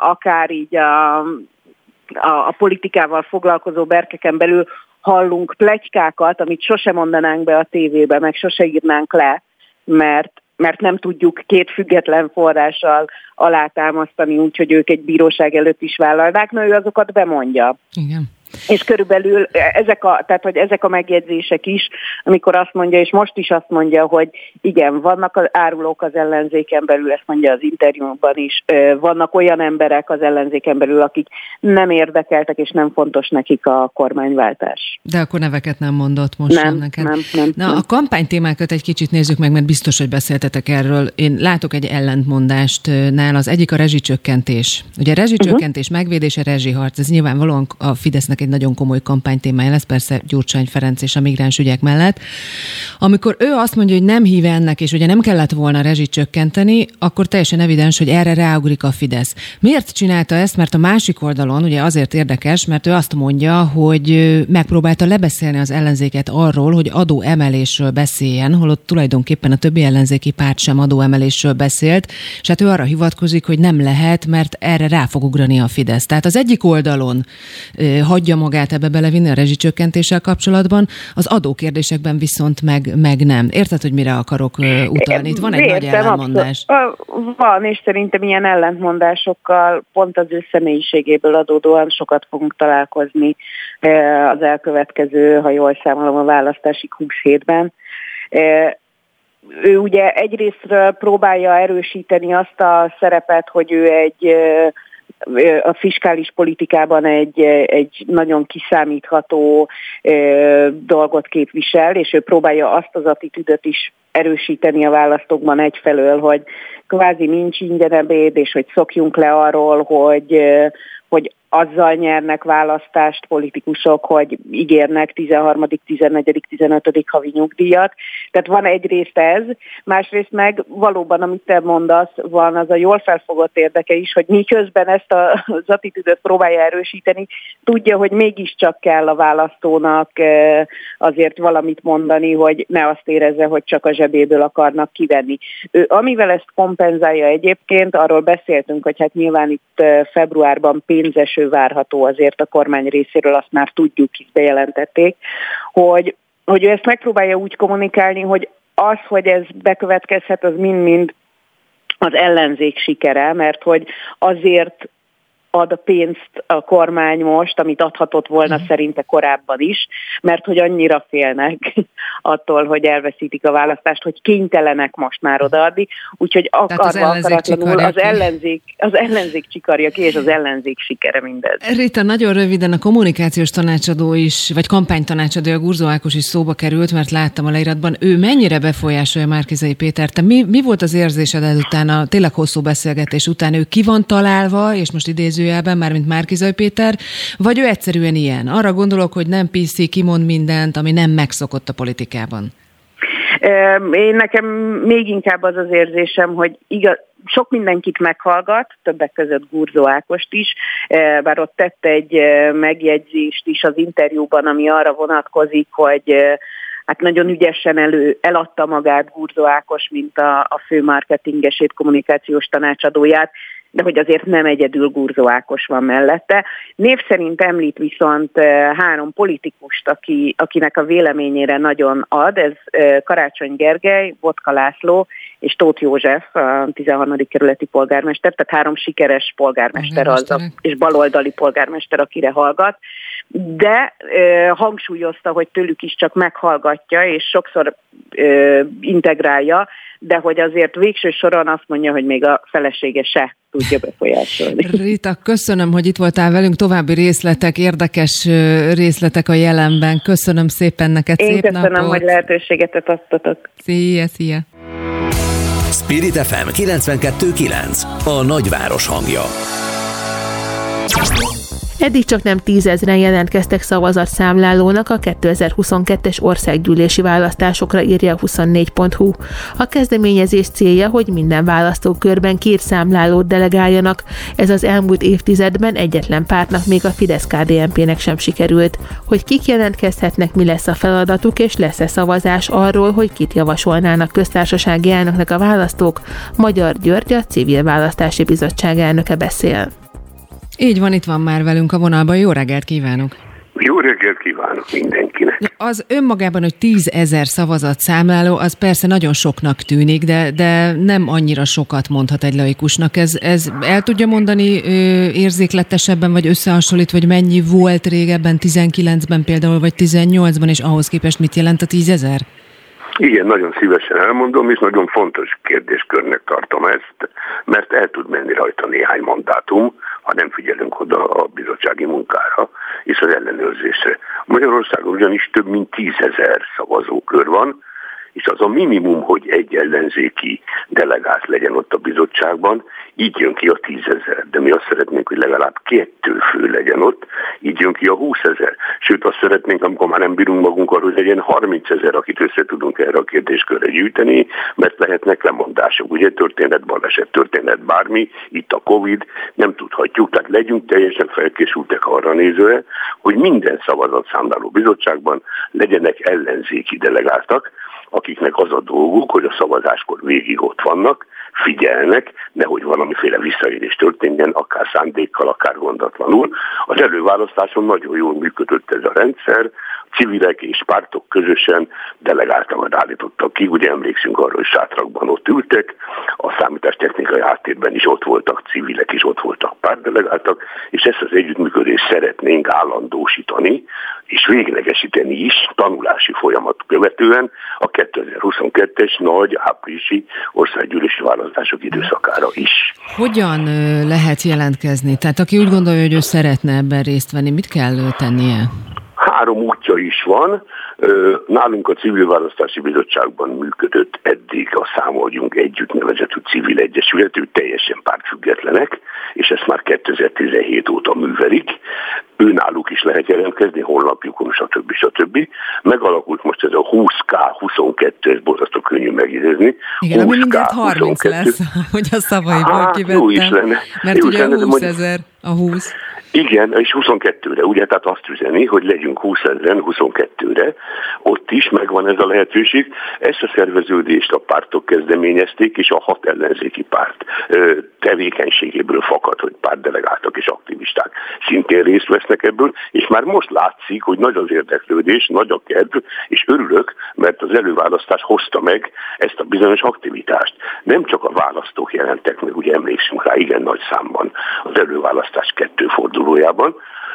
akár így a, a, a politikával foglalkozó berkeken belül hallunk plegykákat, amit sose mondanánk be a tévébe, meg sose írnánk le, mert mert nem tudjuk két független forrással alátámasztani, úgyhogy ők egy bíróság előtt is vállalnák, na ő azokat bemondja. Igen. És körülbelül ezek a, tehát, hogy ezek a megjegyzések is, amikor azt mondja, és most is azt mondja, hogy igen, vannak az árulók az ellenzéken belül, ezt mondja az interjúban is, vannak olyan emberek az ellenzéken belül, akik nem érdekeltek, és nem fontos nekik a kormányváltás. De akkor neveket nem mondott most nem, neked. Nem, nem, Na, nem. a kampánytémákat egy kicsit nézzük meg, mert biztos, hogy beszéltetek erről. Én látok egy ellentmondást nál, az egyik a rezsicsökkentés. Ugye rezsicsökkentés, uh-huh. megvédése, rezsiharc, ez nyilvánvalóan a Fidesznek egy nagyon komoly kampánytémája lesz, persze Gyurcsány Ferenc és a migráns ügyek mellett. Amikor ő azt mondja, hogy nem hív ennek, és ugye nem kellett volna rezsit csökkenteni, akkor teljesen evidens, hogy erre ráugrik a Fidesz. Miért csinálta ezt? Mert a másik oldalon ugye azért érdekes, mert ő azt mondja, hogy megpróbálta lebeszélni az ellenzéket arról, hogy adó emelésről beszéljen, holott tulajdonképpen a többi ellenzéki párt sem adó emelésről beszélt, és hát ő arra hivatkozik, hogy nem lehet, mert erre rá fog ugrani a Fidesz. Tehát az egyik oldalon hagyja tudja magát ebbe belevinni a rezsicsökkentéssel kapcsolatban, az adókérdésekben viszont meg, meg nem. Érted, hogy mire akarok utalni? Itt van egy Értem, nagy ellentmondás. Van, és szerintem ilyen ellentmondásokkal pont az ő személyiségéből adódóan sokat fogunk találkozni az elkövetkező, ha jól számolom, a választási 20 hétben ő ugye egyrésztről próbálja erősíteni azt a szerepet, hogy ő egy a fiskális politikában egy, egy nagyon kiszámítható dolgot képvisel, és ő próbálja azt az attitűdöt is erősíteni a választókban egyfelől, hogy kvázi nincs ingyen ebéd, és hogy szokjunk le arról, hogy, hogy azzal nyernek választást politikusok, hogy ígérnek 13., 14., 15. havi nyugdíjat. Tehát van egyrészt ez, másrészt meg valóban, amit te mondasz, van az a jól felfogott érdeke is, hogy miközben ezt az attitűdöt próbálja erősíteni, tudja, hogy mégiscsak kell a választónak azért valamit mondani, hogy ne azt érezze, hogy csak a zsebéből akarnak kivenni. Ő, amivel ezt kompenzálja egyébként, arról beszéltünk, hogy hát nyilván itt februárban pénzeső várható azért a kormány részéről, azt már tudjuk, is bejelentették, hogy, hogy ő ezt megpróbálja úgy kommunikálni, hogy az, hogy ez bekövetkezhet, az mind-mind az ellenzék sikere, mert hogy azért ad a pénzt a kormány most, amit adhatott volna uh-huh. szerinte korábban is, mert hogy annyira félnek attól, hogy elveszítik a választást, hogy kénytelenek most már odaadni, úgyhogy akarva az akaratlanul az ellenzék, az ellenzék csikarja ki, és az ellenzék sikere mindez. Rita, nagyon röviden a kommunikációs tanácsadó is, vagy kampánytanácsadó, a Gurzó Ákos is szóba került, mert láttam a leíratban, ő mennyire befolyásolja Márkizai Péter? Te mi, mi volt az érzésed ezután, a tényleg hosszú beszélgetés után? Ő ki van találva, és most idéző idézőjelben, mármint Márkizaj Péter, vagy ő egyszerűen ilyen? Arra gondolok, hogy nem PC, kimond mindent, ami nem megszokott a politikában. Én nekem még inkább az az érzésem, hogy igaz, sok mindenkit meghallgat, többek között Gurzó Ákost is, bár ott tette egy megjegyzést is az interjúban, ami arra vonatkozik, hogy hát nagyon ügyesen elő, eladta magát Gurzó Ákos, mint a, a fő marketingesét, kommunikációs tanácsadóját, de hogy azért nem egyedül Gurzó Ákos van mellette. Név szerint említ viszont három politikust, aki, akinek a véleményére nagyon ad, ez Karácsony Gergely, Vodka László és Tóth József, a 13. kerületi polgármester, tehát három sikeres polgármester az, és baloldali polgármester, akire hallgat, de e, hangsúlyozta, hogy tőlük is csak meghallgatja, és sokszor e, integrálja, de hogy azért végső soron azt mondja, hogy még a felesége se tudja befolyásolni. Rita, köszönöm, hogy itt voltál velünk. További részletek, érdekes részletek a jelenben. Köszönöm szépen neked, Én szép köszönöm, napot. hogy lehetőséget adtatok. Szia, szia. Spirit FM 92.9 A nagyváros hangja. Eddig csak nem tízezren jelentkeztek szavazatszámlálónak a 2022-es országgyűlési választásokra, írja a 24.hu. A kezdeményezés célja, hogy minden választókörben két számlálót delegáljanak. Ez az elmúlt évtizedben egyetlen pártnak, még a fidesz kdnp nek sem sikerült. Hogy kik jelentkezhetnek, mi lesz a feladatuk, és lesz-e szavazás arról, hogy kit javasolnának köztársasági elnöknek a választók, Magyar György, a Civil Választási Bizottság elnöke beszél. Így van, itt van már velünk a vonalban. Jó reggelt kívánok! Jó reggelt kívánok mindenkinek! Az önmagában, hogy tízezer szavazat számláló, az persze nagyon soknak tűnik, de, de nem annyira sokat mondhat egy laikusnak. Ez, ez el tudja mondani ö, érzékletesebben, vagy összehasonlít, hogy mennyi volt régebben, 19-ben például, vagy 18-ban, és ahhoz képest mit jelent a tízezer? Igen, nagyon szívesen elmondom, és nagyon fontos kérdéskörnek tartom ezt, mert el tud menni rajta néhány mandátum, ha nem figyelünk oda a bizottsági munkára és az ellenőrzésre. Magyarországon ugyanis több mint tízezer szavazókör van, és az a minimum, hogy egy ellenzéki delegát legyen ott a bizottságban, így jön ki a tízezer. De mi azt szeretnénk, hogy legalább kettő fő legyen ott, így jön ki a húszezer. Sőt, azt szeretnénk, amikor már nem bírunk magunkkal, hogy legyen 30 ezer, akit össze tudunk erre a kérdéskörre gyűjteni, mert lehetnek lemondások. Ugye történet, baleset, történet bármi, itt a Covid, nem tudhatjuk, tehát legyünk teljesen felkészültek arra nézőre, hogy minden szavazatszámláló bizottságban legyenek ellenzéki delegáltak, akiknek az a dolguk, hogy a szavazáskor végig ott vannak, figyelnek, nehogy valamiféle visszaélés történjen, akár szándékkal, akár gondatlanul. Az előválasztáson nagyon jól működött ez a rendszer, civilek és pártok közösen delegáltakat állítottak ki. Ugye emlékszünk arra, hogy sátrakban ott ültek, a számítástechnikai háttérben is ott voltak civilek, és ott voltak pártdelegáltak, és ezt az együttműködést szeretnénk állandósítani, és véglegesíteni is tanulási folyamat követően a 2022-es nagy áprilisi országgyűlési választások időszakára is. Hogyan lehet jelentkezni? Tehát aki úgy gondolja, hogy ő szeretne ebben részt venni, mit kell tennie? Három útja is van. Nálunk a Civil Választási Bizottságban működött eddig a Számoljunk Együtt nevezetű civil egyesület, ők teljesen pártfüggetlenek, és ezt már 2017 óta művelik. Ő náluk is lehet jelentkezni, honlapjukon, stb. stb. Megalakult most ez a 20K 22, ez borzasztó könnyű megidézni. Igen, ami mindjárt 30 22. lesz, hogy a szavaiból hát, kivettem. Jó is lenne. Mert jó ugye lenne, 20 ezer a 20. Igen, és 22-re, ugye, tehát azt üzeni, hogy legyünk 20 ezeren 22-re, ott is megvan ez a lehetőség. Ezt a szerveződést a pártok kezdeményezték, és a hat ellenzéki párt tevékenységéből fakad, hogy pártdelegáltak és aktivisták szintén részt vesznek ebből, és már most látszik, hogy nagy az érdeklődés, nagy a kedv, és örülök, mert az előválasztás hozta meg ezt a bizonyos aktivitást. Nem csak a választók jelentek meg, ugye emlékszünk rá igen nagy számban az előválasztás kettő forduló fordulójában,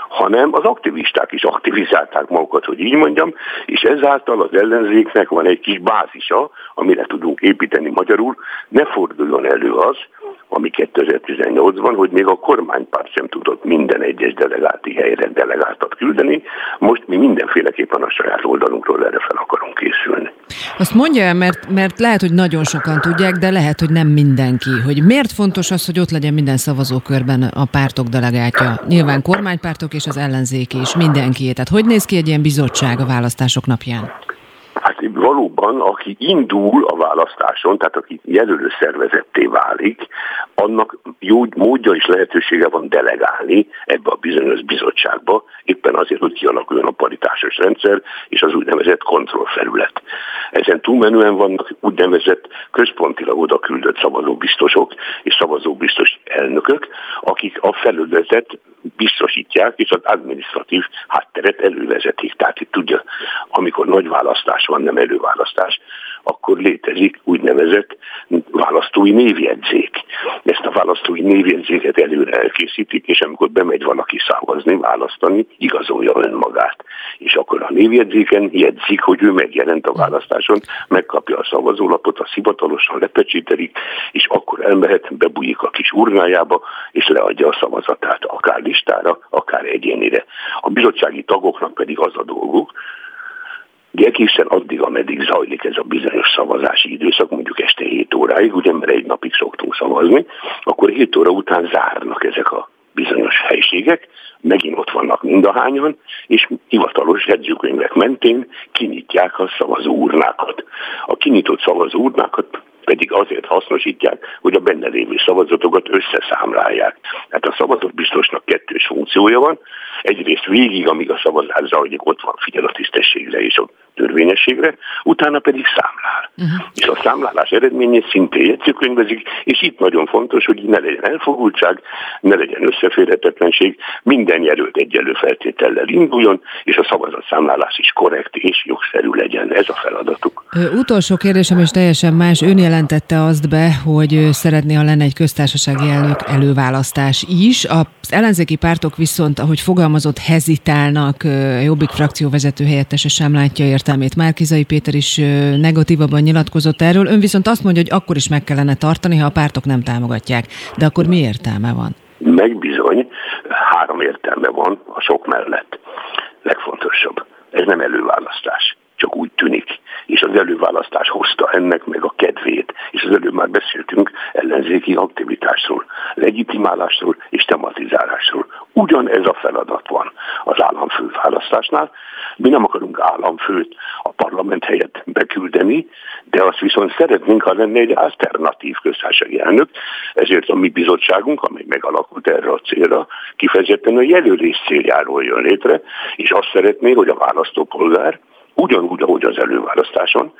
hanem az aktivisták is aktivizálták magukat, hogy így mondjam, és ezáltal az ellenzéknek van egy kis bázisa, amire tudunk építeni magyarul, ne forduljon elő az, ami 2018-ban, hogy még a kormánypárt sem tudott minden egyes delegáti helyre delegáltat küldeni, most mi mindenféleképpen a saját oldalunkról erre fel akarunk készülni. Azt mondja el, mert, mert lehet, hogy nagyon sokan tudják, de lehet, hogy nem mindenki, hogy miért fontos az, hogy ott legyen minden szavazókörben a pártok delegátja. Nyilván kormánypártok és az ellenzék is, mindenki. Tehát hogy néz ki egy ilyen bizottság a választások napján? Valóban, aki indul a választáson, tehát aki jelölő szervezetté válik, annak jó módja és lehetősége van delegálni ebbe a bizonyos bizottságba, éppen azért, hogy kialakuljon a paritásos rendszer és az úgynevezett kontrollfelület. Ezen túlmenően vannak úgynevezett központilag oda küldött szavazóbiztosok és szavazóbiztos elnökök, akik a felületet biztosítják, és az administratív hátteret elővezetik. Tehát itt tudja, amikor nagy választás van, nem előválasztás, akkor létezik úgynevezett választói névjegyzék. Ezt a választói névjegyzéket előre elkészítik, és amikor bemegy valaki szavazni, választani, igazolja önmagát. És akkor a névjegyzéken jegyzik, hogy ő megjelent a választáson, megkapja a szavazólapot, a hivatalosan lepecsételik, és akkor elmehet, bebújik a kis urnájába, és leadja a szavazatát, akár listára, akár egyénire. A bizottsági tagoknak pedig az a dolguk, egészen addig, ameddig zajlik ez a bizonyos szavazási időszak, mondjuk este 7 óráig, ugye mert egy napig szoktunk szavazni, akkor 7 óra után zárnak ezek a bizonyos helységek, megint ott vannak mindahányan, és hivatalos jegyzőkönyvek mentén kinyitják a szavazó urnákat. A kinyitott szavazó urnákat pedig azért hasznosítják, hogy a benne lévő szavazatokat összeszámlálják. Tehát a szavazott biztosnak kettős funkciója van. Egyrészt végig, amíg a szavazás zajlik, ott van figyel a tisztességre és a törvényességre, utána pedig számlál. Uh-huh. És a számlálás eredményét szintén jegyzőkönyvezik, és itt nagyon fontos, hogy ne legyen elfogultság, ne legyen összeférhetetlenség, minden jelölt egyelő feltétellel induljon, és a szavazatszámlálás is korrekt és jogszerű legyen. Ez a feladatuk. Ö, utolsó kérdésem, és teljesen más. Ön jelentette azt be, hogy szeretné, ha lenne egy köztársasági elnök előválasztás is. Az ellenzéki pártok viszont, ahogy fogalmazott, hezitálnak, a Jobbik frakció vezető helyettese sem látja értelmét. Márkizai Péter is negatívabban nyilatkozott erről. Ön viszont azt mondja, hogy akkor is meg kellene tartani, ha a pártok nem támogatják. De akkor mi értelme van? Megbizony, három értelme van a sok mellett. Legfontosabb, ez nem előválasztás csak úgy tűnik, és az előválasztás hozta ennek meg a kedvét, és az előbb már beszéltünk ellenzéki aktivitásról, legitimálásról és tematizálásról. Ugyanez a feladat van az államfő választásnál. Mi nem akarunk államfőt a parlament helyett beküldeni, de azt viszont szeretnénk, ha lenne egy alternatív köztársasági elnök, ezért a mi bizottságunk, amely megalakult erre a célra, kifejezetten a jelölés céljáról jön létre, és azt szeretné, hogy a választópolgár ugyanúgy, ahogy az előválasztáson,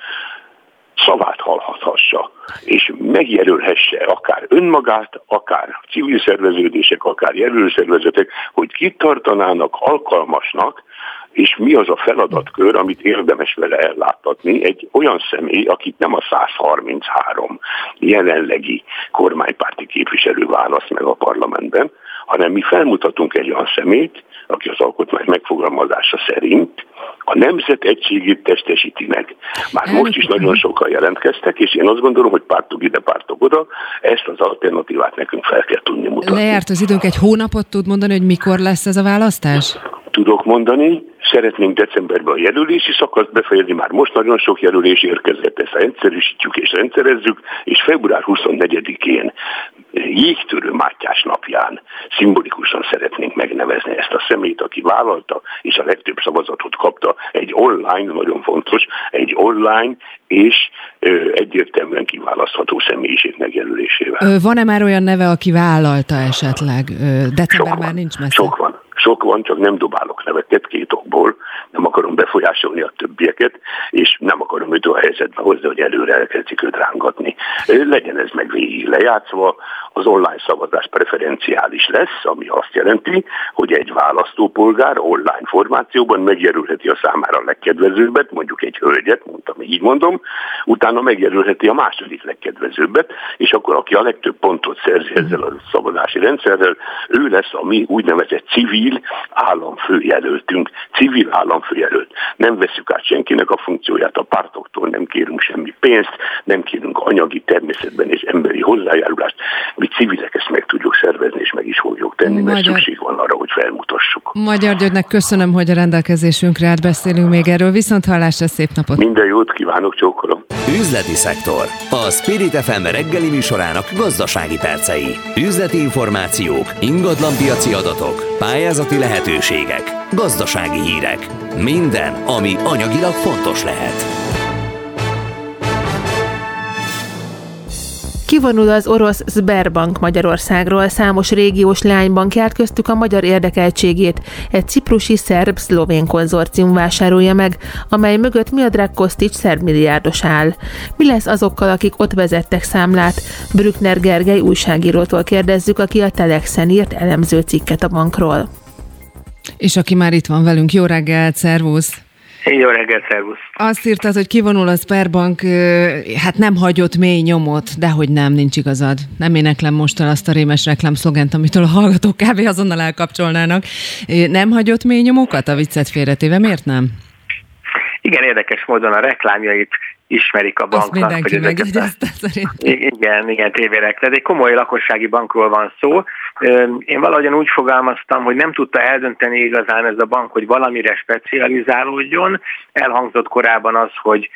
szavát hallhathassa, és megjelölhesse akár önmagát, akár civil szerveződések, akár jelölszervezetek, hogy kit tartanának alkalmasnak és mi az a feladatkör, amit érdemes vele elláttatni egy olyan személy, akit nem a 133 jelenlegi kormánypárti képviselő választ meg a parlamentben, hanem mi felmutatunk egy olyan szemét, aki az alkotmány megfogalmazása szerint a nemzet egységét testesíti meg. Már most is nagyon sokan jelentkeztek, és én azt gondolom, hogy pártok ide, pártok oda, ezt az alternatívát nekünk fel kell tudni mutatni. Lejárt az időnk, egy hónapot tud mondani, hogy mikor lesz ez a választás? Tudok mondani, Szeretnénk decemberben a jelölési szakaszt befejezni, már most nagyon sok jelölés érkezett, ezt rendszerűsítjük és rendszerezzük, és február 24-én jégtörő Mátyás napján szimbolikusan szeretnénk megnevezni ezt a szemét, aki vállalta, és a legtöbb szavazatot kapta egy online, nagyon fontos, egy online és ö, egyértelműen kiválasztható személyiség megjelölésével. Van-e már olyan neve, aki vállalta esetleg? December már nincs messze. Sok van. Sok van, csak nem dobálok neveket két okból, nem akarom befolyásolni a többieket, és nem akarom őt a helyzetbe hozni, hogy előre elkezdik őt rángatni. Legyen ez meg végig lejátszva, az online szavazás preferenciális lesz, ami azt jelenti, hogy egy választópolgár online formációban megjelölheti a számára a legkedvezőbbet, mondjuk egy hölgyet, mondtam, így mondom, utána megjelölheti a második legkedvezőbbet, és akkor aki a legtöbb pontot szerzi ezzel a szavazási rendszerrel, ő lesz a mi úgynevezett civil államfőjelöltünk, civil államfőjelölt. Nem veszük át senkinek a funkcióját a pártoktól, nem kérünk semmi pénzt, nem kérünk anyagi természetben és emberi hozzájárulást. Mi civilek ezt meg tudjuk szervezni, és meg is fogjuk tenni, Magyar... mert szükség van arra, hogy felmutassuk. Magyar Györgynek köszönöm, hogy a rendelkezésünkre átbeszélünk még erről. Viszont hallásra szép napot! Minden jót kívánok, csókolom! Üzleti szektor. A Spirit FM reggeli műsorának gazdasági percei. Üzleti információk, ingatlanpiaci adatok, pályázati lehetőségek, gazdasági hírek. Minden, ami anyagilag fontos lehet. Kivonul az orosz Sberbank Magyarországról, számos régiós lánybank járt köztük a magyar érdekeltségét. Egy ciprusi szerb-szlovén konzorcium vásárolja meg, amely mögött Mildred Kostics szerb milliárdos áll. Mi lesz azokkal, akik ott vezettek számlát? Brückner Gergely újságírótól kérdezzük, aki a Telexen írt elemző cikket a bankról. És aki már itt van velünk, jó reggelt, szervusz! Jó reggelt, szervusz! Azt írtad, hogy kivonul a Sperbank, hát nem hagyott mély nyomot, de hogy nem, nincs igazad. Nem éneklem most el azt a rémes reklám szlogent, amitől a hallgatók kb. azonnal elkapcsolnának. Nem hagyott mély nyomokat a viccet félretéve, miért nem? Igen, érdekes módon a reklámjait ismerik a banknak. Azt hogy megjegyezte Igen, igen, tévérek. Tehát egy komoly lakossági bankról van szó. Én valahogyan úgy fogalmaztam, hogy nem tudta eldönteni igazán ez a bank, hogy valamire specializálódjon. Elhangzott korábban az, hogy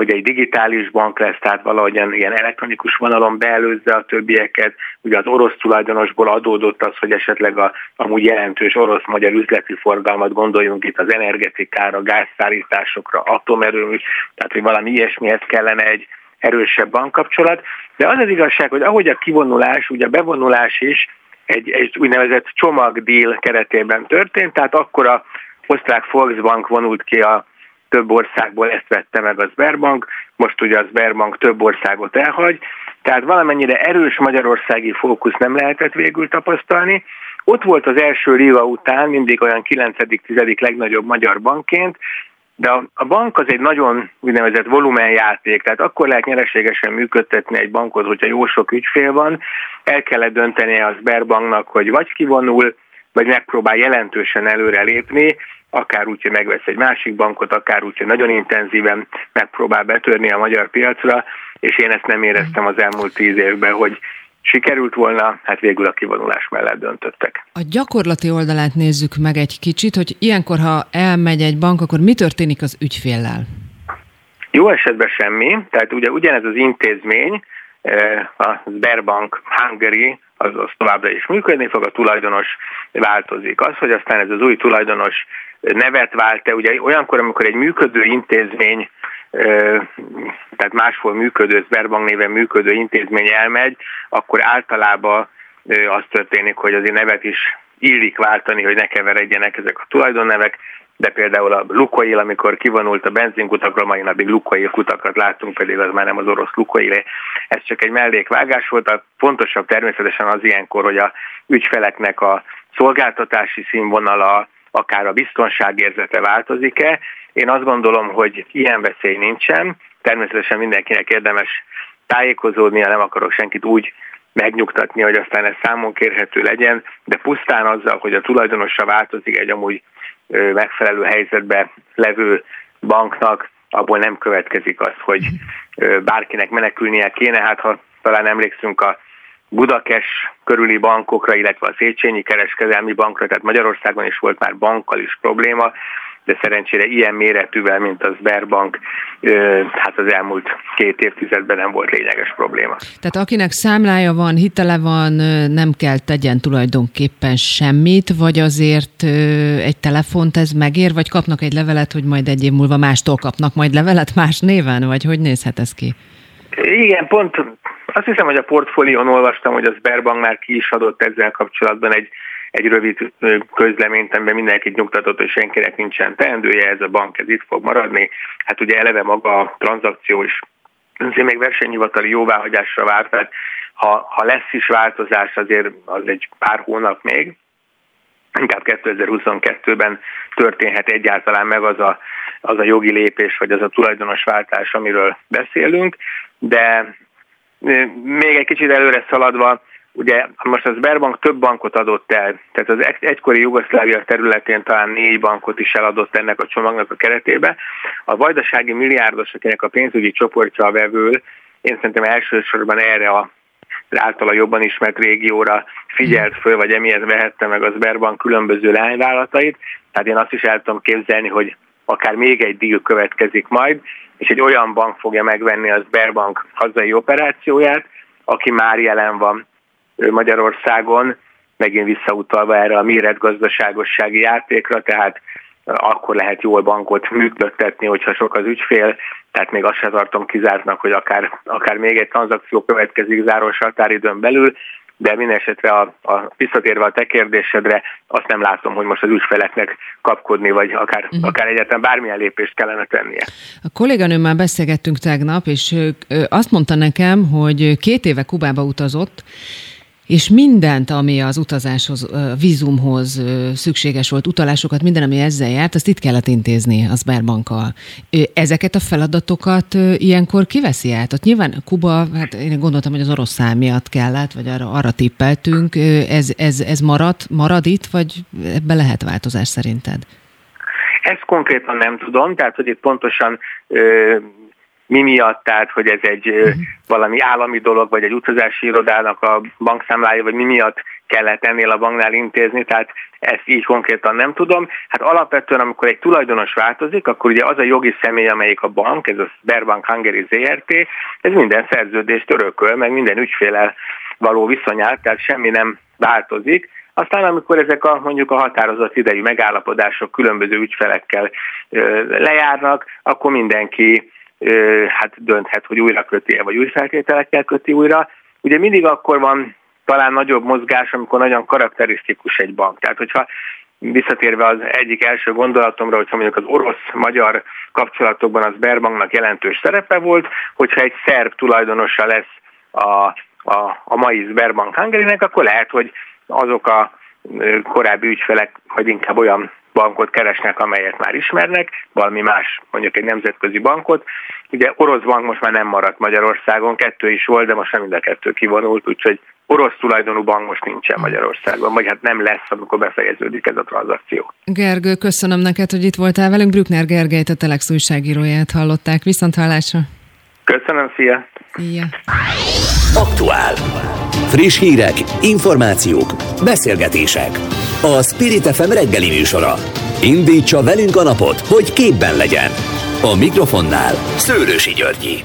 hogy egy digitális bank lesz, tehát valahogyan ilyen elektronikus vonalon beelőzze a többieket. Ugye az orosz tulajdonosból adódott az, hogy esetleg a amúgy jelentős orosz-magyar üzleti forgalmat gondoljunk itt az energetikára, gázszállításokra, atomerőmű, tehát hogy valami ilyesmihez kellene egy erősebb bankkapcsolat. De az az igazság, hogy ahogy a kivonulás, ugye a bevonulás is egy, egy úgynevezett csomagdíl keretében történt, tehát akkor a osztrák Volksbank vonult ki a több országból ezt vette meg a Sberbank, most ugye a Sberbank több országot elhagy, tehát valamennyire erős magyarországi fókusz nem lehetett végül tapasztalni. Ott volt az első Riva után mindig olyan 9.-10. legnagyobb magyar bankként, de a bank az egy nagyon úgynevezett volumenjáték, tehát akkor lehet nyereségesen működtetni egy bankot, hogyha jó sok ügyfél van, el kellett döntenie a Sberbanknak, hogy vagy kivonul, vagy megpróbál jelentősen előre lépni, akár úgy, hogy megvesz egy másik bankot, akár úgy, hogy nagyon intenzíven megpróbál betörni a magyar piacra, és én ezt nem éreztem az elmúlt tíz évben, hogy sikerült volna, hát végül a kivonulás mellett döntöttek. A gyakorlati oldalát nézzük meg egy kicsit, hogy ilyenkor, ha elmegy egy bank, akkor mi történik az ügyféllel? Jó esetben semmi, tehát ugye ugyanez az intézmény, eh, a Sberbank Hungary, az, az továbbra is működni fog, a tulajdonos változik. Az, hogy aztán ez az új tulajdonos nevet vált-e, ugye olyankor, amikor egy működő intézmény tehát máshol működő, Sberbank néven működő intézmény elmegy, akkor általában az történik, hogy azért nevet is illik váltani, hogy ne keveredjenek ezek a tulajdonnevek, de például a Lukoil, amikor kivonult a benzinkutakról, mai napig Lukoil kutakat láttunk, pedig az már nem az orosz Lukoil, ez csak egy mellékvágás volt. A fontosabb természetesen az ilyenkor, hogy a ügyfeleknek a szolgáltatási színvonala, akár a biztonságérzete változik-e. Én azt gondolom, hogy ilyen veszély nincsen. Természetesen mindenkinek érdemes tájékozódnia, nem akarok senkit úgy megnyugtatni, hogy aztán ez számon kérhető legyen, de pusztán azzal, hogy a tulajdonosa változik egy amúgy megfelelő helyzetbe levő banknak, abból nem következik az, hogy bárkinek menekülnie kéne. Hát ha talán emlékszünk a Budakes körüli bankokra, illetve a Széchenyi kereskedelmi bankra, tehát Magyarországon is volt már bankkal is probléma, de szerencsére ilyen méretűvel, mint az Sberbank, hát az elmúlt két évtizedben nem volt lényeges probléma. Tehát akinek számlája van, hitele van, nem kell tegyen tulajdonképpen semmit, vagy azért egy telefont ez megér, vagy kapnak egy levelet, hogy majd egy év múlva mástól kapnak majd levelet más néven, vagy hogy nézhet ez ki? Igen, pont azt hiszem, hogy a portfólión olvastam, hogy a Sberbank már ki is adott ezzel kapcsolatban egy egy rövid közleményt, amiben mindenkit nyugtatott, hogy senkinek nincsen teendője, ez a bank ez itt fog maradni. Hát ugye eleve maga a tranzakció is azért még versenyhivatali jóváhagyásra vár, tehát ha, ha lesz is változás, azért az egy pár hónap még, inkább 2022-ben történhet egyáltalán meg az a, az a jogi lépés, vagy az a tulajdonos váltás, amiről beszélünk, de még egy kicsit előre szaladva, Ugye most az Sberbank több bankot adott el, tehát az egykori Jugoszlávia területén talán négy bankot is eladott ennek a csomagnak a keretébe. A vajdasági milliárdos, akinek a pénzügyi csoportja a vevő, én szerintem elsősorban erre a általa jobban ismert régióra figyelt föl, vagy emiatt vehette meg az Sberbank különböző lányvállalatait. Tehát én azt is el tudom képzelni, hogy akár még egy díl következik majd, és egy olyan bank fogja megvenni az Sberbank hazai operációját, aki már jelen van Magyarországon, megint visszautalva erre a méretgazdaságossági játékra, tehát akkor lehet jól bankot működtetni, hogyha sok az ügyfél, tehát még azt sem tartom kizártnak, hogy akár, akár még egy tranzakció következik záros határidőn belül, de minden esetre a, a, visszatérve a te kérdésedre, azt nem látom, hogy most az ügyfeleknek kapkodni, vagy akár, uh-huh. akár egyáltalán bármilyen lépést kellene tennie. A kolléganőmmel beszélgettünk tegnap, és azt mondta nekem, hogy két éve Kubába utazott, és mindent, ami az utazáshoz, vízumhoz szükséges volt, utalásokat, minden, ami ezzel járt, azt itt kellett intézni az Sberbankkal. Ezeket a feladatokat ilyenkor kiveszi át? Ott nyilván Kuba, hát én gondoltam, hogy az orosz szám miatt kellett, vagy arra, arra tippeltünk. Ez, ez, ez marad, marad itt, vagy ebbe lehet változás szerinted? Ezt konkrétan nem tudom, tehát hogy itt pontosan mi miatt, tehát hogy ez egy uh-huh. valami állami dolog, vagy egy utazási irodának a bankszámlája, vagy mi miatt kellett ennél a banknál intézni, tehát ezt így konkrétan nem tudom. Hát alapvetően, amikor egy tulajdonos változik, akkor ugye az a jogi személy, amelyik a bank, ez a Sberbank Hungary ZRT, ez minden szerződést örököl, meg minden ügyfélel való viszonyát, tehát semmi nem változik. Aztán amikor ezek a mondjuk a határozott idejű megállapodások különböző ügyfelekkel lejárnak, akkor mindenki hát dönthet, hogy újra köti vagy új feltételekkel köti újra. Ugye mindig akkor van talán nagyobb mozgás, amikor nagyon karakterisztikus egy bank. Tehát, hogyha visszatérve az egyik első gondolatomra, hogyha mondjuk az orosz-magyar kapcsolatokban az Berbanknak jelentős szerepe volt, hogyha egy szerb tulajdonosa lesz a, a, a mai Sberbank Hungary-nek, akkor lehet, hogy azok a korábbi ügyfelek, vagy inkább olyan bankot keresnek, amelyet már ismernek, valami más, mondjuk egy nemzetközi bankot. Ugye orosz bank most már nem maradt Magyarországon, kettő is volt, de most nem mind a kettő kivonult, úgyhogy orosz tulajdonú bank most nincsen Magyarországon, vagy hát nem lesz, amikor befejeződik ez a tranzakció. Gergő, köszönöm neked, hogy itt voltál velünk. Brückner Gergelyt, a Telex újságíróját hallották. Viszont hallásra! Köszönöm, szia! Ja. Aktuál. Friss hírek, információk, beszélgetések. A Spirit FM reggeli műsora. Indítsa velünk a napot, hogy képben legyen. A mikrofonnál Szőrösi Györgyi.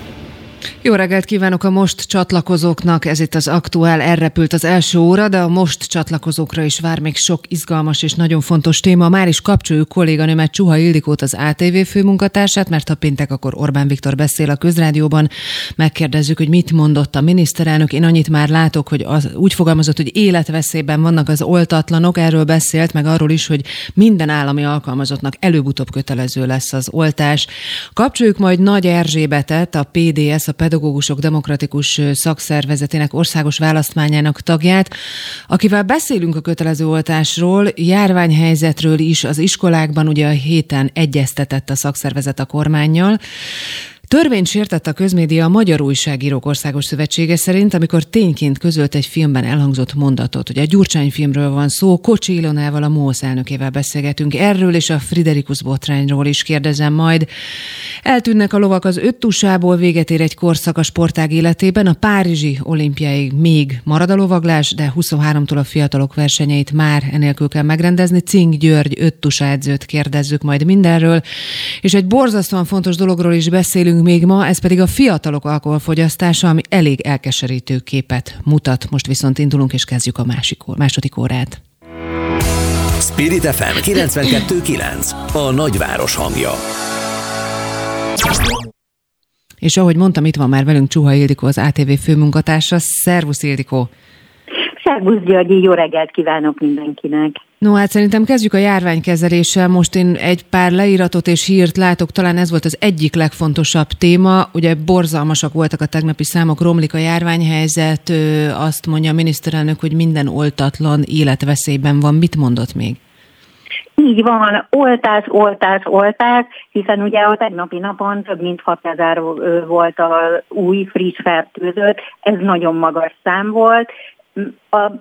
Jó reggelt kívánok a most csatlakozóknak, ez itt az aktuál, elrepült az első óra, de a most csatlakozókra is vár még sok izgalmas és nagyon fontos téma. Már is kapcsoljuk kolléganőmet Csuha Ildikót, az ATV főmunkatársát, mert ha péntek, akkor Orbán Viktor beszél a közrádióban. Megkérdezzük, hogy mit mondott a miniszterelnök. Én annyit már látok, hogy az, úgy fogalmazott, hogy életveszélyben vannak az oltatlanok. Erről beszélt, meg arról is, hogy minden állami alkalmazottnak előbb-utóbb kötelező lesz az oltás. Kapcsoljuk majd Nagy Erzsébetet, a PDS, a Pedagógusok Demokratikus Szakszervezetének országos választmányának tagját, akivel beszélünk a kötelező oltásról, járványhelyzetről is az iskolákban, ugye a héten egyeztetett a szakszervezet a kormányjal. Törvényt sértett a közmédia a Magyar Újságírók Országos Szövetsége szerint, amikor tényként közölt egy filmben elhangzott mondatot. Ugye a Gyurcsány filmről van szó, Kocsi Ilonával, a MOSZ elnökével beszélgetünk erről, és a Friderikus botrányról is kérdezem majd. Eltűnnek a lovak az öt tusából, véget ér egy korszak a sportág életében, a Párizsi olimpiáig még marad a lovaglás, de 23-tól a fiatalok versenyeit már enélkül kell megrendezni. Cink György öt edzőt kérdezzük majd mindenről, és egy borzasztóan fontos dologról is beszélünk, beszélünk még ma, ez pedig a fiatalok alkoholfogyasztása, ami elég elkeserítő képet mutat. Most viszont indulunk és kezdjük a másik, második órát. Spirit FM 92.9 A nagyváros hangja. És ahogy mondtam, itt van már velünk Csuha Ildikó, az ATV főmunkatársa. Szervusz Ildikó! Szervusz Györgyi, jó reggelt kívánok mindenkinek! No hát szerintem kezdjük a járványkezeléssel. Most én egy pár leíratot és hírt látok, talán ez volt az egyik legfontosabb téma. Ugye borzalmasak voltak a tegnapi számok, romlik a járványhelyzet, azt mondja a miniszterelnök, hogy minden oltatlan életveszélyben van. Mit mondott még? Így van, oltás, oltás, oltás, hiszen ugye a tegnapi napon több mint 6000 volt a új friss fertőzött, ez nagyon magas szám volt. A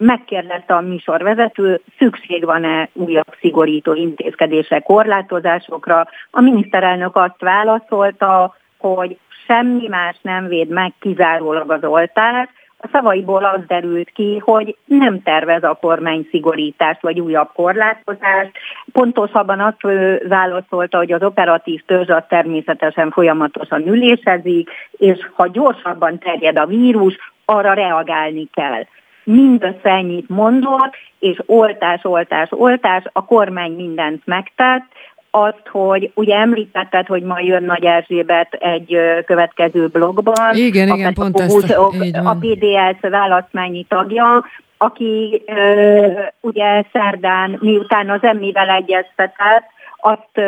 megkérdezte a műsorvezető, szükség van-e újabb szigorító intézkedések, korlátozásokra. A miniszterelnök azt válaszolta, hogy semmi más nem véd meg kizárólag az oltás. A szavaiból az derült ki, hogy nem tervez a kormány szigorítást vagy újabb korlátozást. Pontosabban azt válaszolta, hogy az operatív törzs az természetesen folyamatosan ülésezik, és ha gyorsabban terjed a vírus, arra reagálni kell mindössze ennyit mondott, és oltás, oltás, oltás, a kormány mindent megtett, azt, hogy ugye említetted, hogy ma jön Nagy Erzsébet egy következő blogban. Igen, a igen, pont ezt. A, a PDS választmányi tagja, aki ö, ugye szerdán, miután az emmivel egyeztetett, azt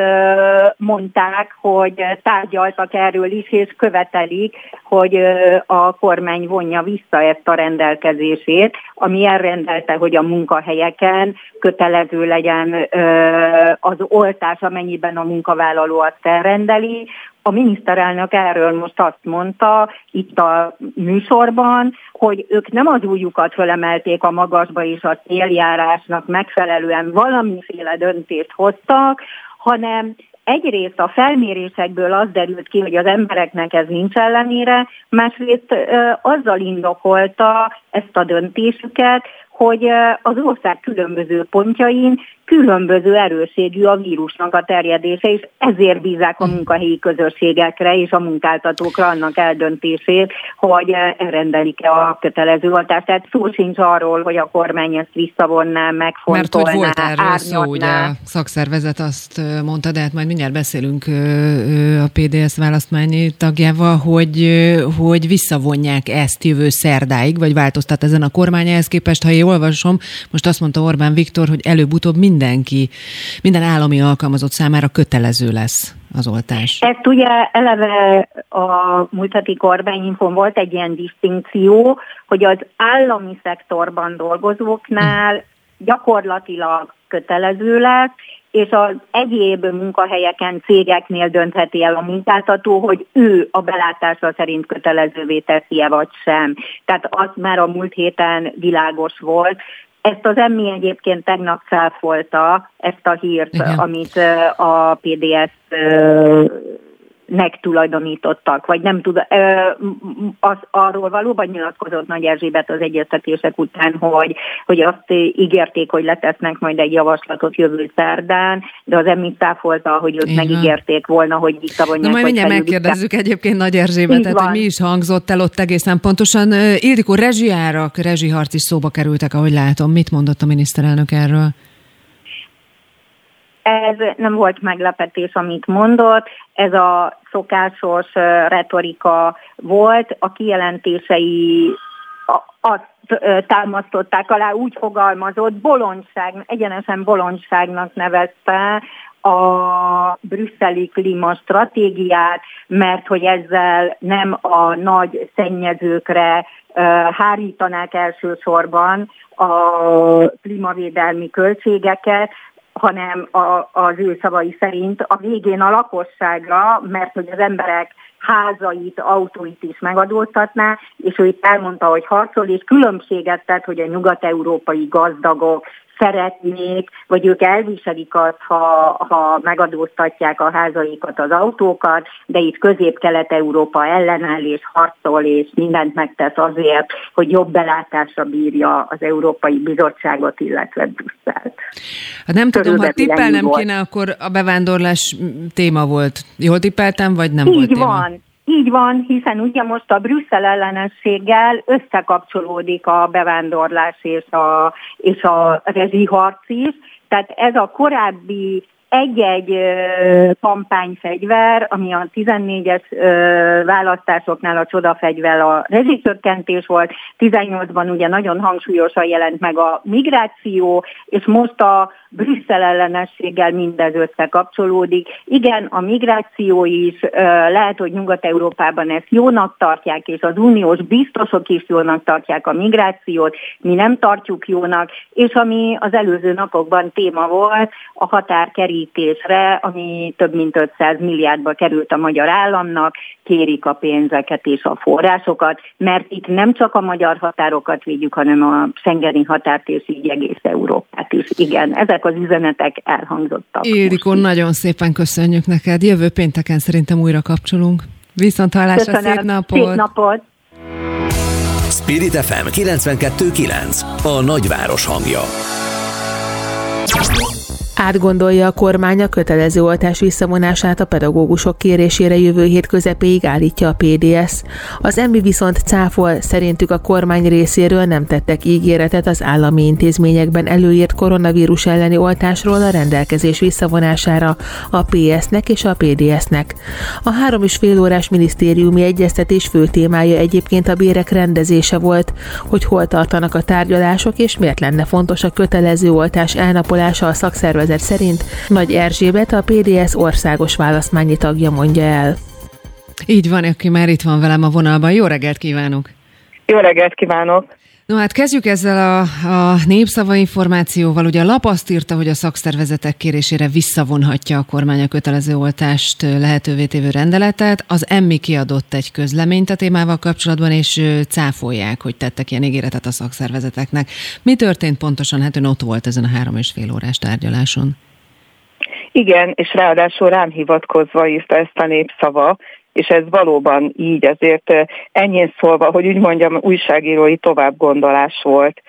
mondták, hogy tárgyaltak erről is, és követelik, hogy a kormány vonja vissza ezt a rendelkezését, ami elrendelte, hogy a munkahelyeken kötelező legyen az oltás, amennyiben a munkavállaló azt elrendeli, a miniszterelnök erről most azt mondta itt a műsorban, hogy ők nem az újukat fölemelték a magasba és a céljárásnak megfelelően valamiféle döntést hoztak, hanem egyrészt a felmérésekből az derült ki, hogy az embereknek ez nincs ellenére, másrészt azzal indokolta ezt a döntésüket, hogy az ország különböző pontjain különböző erőségű a vírusnak a terjedése, és ezért bízák a munkahelyi közösségekre és a munkáltatókra annak eldöntését, hogy elrendelik-e a kötelező oltást. Tehát szó sincs arról, hogy a kormány ezt visszavonná, megfontolná, Mert hogy volt erről szó, ugye? A szakszervezet azt mondta, de hát majd mindjárt beszélünk a PDS választmányi tagjával, hogy, hogy visszavonják ezt jövő szerdáig, vagy változtat ezen a kormány ehhez képest, ha én olvasom, most azt mondta Orbán Viktor, hogy előbb-utóbb minden mindenki, minden állami alkalmazott számára kötelező lesz az oltás. Ezt ugye eleve a múlt heti kormányinfon volt egy ilyen distinkció, hogy az állami szektorban dolgozóknál gyakorlatilag kötelező lesz, és az egyéb munkahelyeken, cégeknél döntheti el a munkáltató, hogy ő a belátása szerint kötelezővé teszi-e vagy sem. Tehát az már a múlt héten világos volt, ezt az emmi egyébként tegnap cáfolta, ezt a hírt, Igen. amit a PDS megtulajdonítottak, vagy nem tud, az, arról valóban nyilatkozott Nagy Erzsébet az egyeztetések után, hogy, hogy azt ígérték, hogy letesznek majd egy javaslatot jövő szerdán, de az emmi táfolta, hogy ők megígérték volna, hogy visszavonják. Na majd mindjárt megkérdezzük egyébként Nagy Erzsébetet, hogy mi is hangzott el ott egészen pontosan. Ildikó, rezsiárak, rezsiharc is szóba kerültek, ahogy látom. Mit mondott a miniszterelnök erről? Ez nem volt meglepetés, amit mondott, ez a szokásos retorika volt, a kijelentései azt támasztották alá, úgy fogalmazott, bolondság, egyenesen bolondságnak nevezte a brüsszeli klímastratégiát, mert hogy ezzel nem a nagy szennyezőkre hárítanák elsősorban a klímavédelmi költségeket, hanem a, az ő szavai szerint. A végén a lakosságra, mert hogy az emberek házait, autóit is megadóztatná, és ő itt elmondta, hogy harcol, és különbséget tett, hogy a nyugat-európai gazdagok szeretnék, vagy ők elviselik azt, ha, ha megadóztatják a házaikat, az autókat, de itt közép-kelet-európa ellenáll és harcol, és mindent megtesz azért, hogy jobb belátásra bírja az Európai Bizottságot, illetve Brüsszelt. Hát nem tudom, ha tippelnem kéne, akkor a bevándorlás téma volt. Jól tippeltem, vagy nem Így volt téma? van. Így van, hiszen ugye most a Brüsszel ellenességgel összekapcsolódik a bevándorlás és a, és a rezsiharc is. Tehát ez a korábbi egy-egy kampányfegyver, ami a 14-es választásoknál a csodafegyver a rezsicsökkentés volt, 18-ban ugye nagyon hangsúlyosan jelent meg a migráció, és most a Brüsszel ellenességgel mindez összekapcsolódik. Igen, a migráció is lehet, hogy Nyugat-Európában ezt jónak tartják, és az uniós biztosok is jónak tartják a migrációt, mi nem tartjuk jónak, és ami az előző napokban téma volt, a határkerítésre, ami több mint 500 milliárdba került a magyar államnak, kérik a pénzeket és a forrásokat, mert itt nem csak a magyar határokat védjük, hanem a Schengeni határt és így egész Európát is. Igen, ezek ezek az üzenetek elhangzottak. Ildikó, nagyon szépen köszönjük neked. Jövő pénteken szerintem újra kapcsolunk. Viszont hallásra, szép napot! Szép napot! Spirit FM 92.9 A nagyváros hangja Átgondolja a kormány a kötelező oltás visszavonását a pedagógusok kérésére jövő hét közepéig állítja a PDS. Az MB viszont cáfol, szerintük a kormány részéről nem tettek ígéretet az állami intézményekben előírt koronavírus elleni oltásról a rendelkezés visszavonására a PS-nek és a PDS-nek. A három és fél órás minisztériumi egyeztetés fő témája egyébként a bérek rendezése volt, hogy hol tartanak a tárgyalások és miért lenne fontos a kötelező oltás elnapolása a szakszervezet szervezet szerint Nagy Erzsébet a PDS országos választmányi tagja mondja el. Így van, aki már itt van velem a vonalban. Jó reggelt kívánok! Jó reggelt kívánok! No hát kezdjük ezzel a, a népszava információval. Ugye a lap azt írta, hogy a szakszervezetek kérésére visszavonhatja a kormány a kötelező oltást lehetővé tévő rendeletet. Az emmi kiadott egy közleményt a témával kapcsolatban, és cáfolják, hogy tettek ilyen ígéretet a szakszervezeteknek. Mi történt pontosan? Hát ön ott volt ezen a három és fél órás tárgyaláson. Igen, és ráadásul rám hivatkozva írta ezt a népszava, és ez valóban így, azért ennyi szólva, hogy úgy mondjam, újságírói továbbgondolás volt.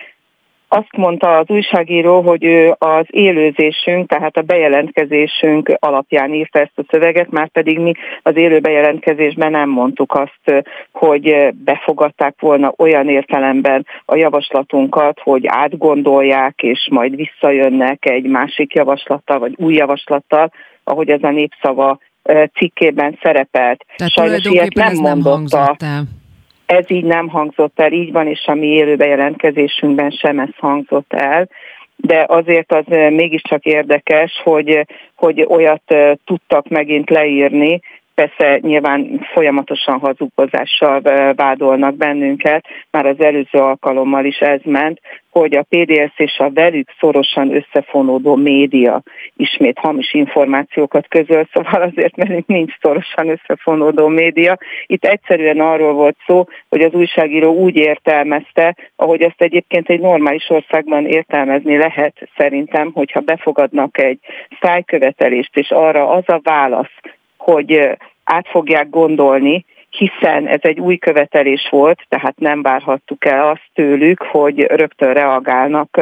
Azt mondta az újságíró, hogy ő az élőzésünk, tehát a bejelentkezésünk alapján írta ezt a szöveget, már pedig mi az élő bejelentkezésben nem mondtuk azt, hogy befogadták volna olyan értelemben a javaslatunkat, hogy átgondolják, és majd visszajönnek egy másik javaslattal, vagy új javaslattal, ahogy ez a népszava cikkében szerepelt. Tehát Sajnos ilyet nem mondotta. Nem ez így nem hangzott el, így van, és a mi élő bejelentkezésünkben sem ez hangzott el de azért az mégiscsak érdekes, hogy, hogy olyat tudtak megint leírni, Persze nyilván folyamatosan hazugozással vádolnak bennünket, már az előző alkalommal is ez ment, hogy a PDS és a velük szorosan összefonódó média ismét hamis információkat közöl, szóval azért velünk nincs szorosan összefonódó média. Itt egyszerűen arról volt szó, hogy az újságíró úgy értelmezte, ahogy ezt egyébként egy normális országban értelmezni lehet szerintem, hogyha befogadnak egy szájkövetelést, és arra az a válasz, hogy át fogják gondolni, hiszen ez egy új követelés volt, tehát nem várhattuk el azt tőlük, hogy rögtön reagálnak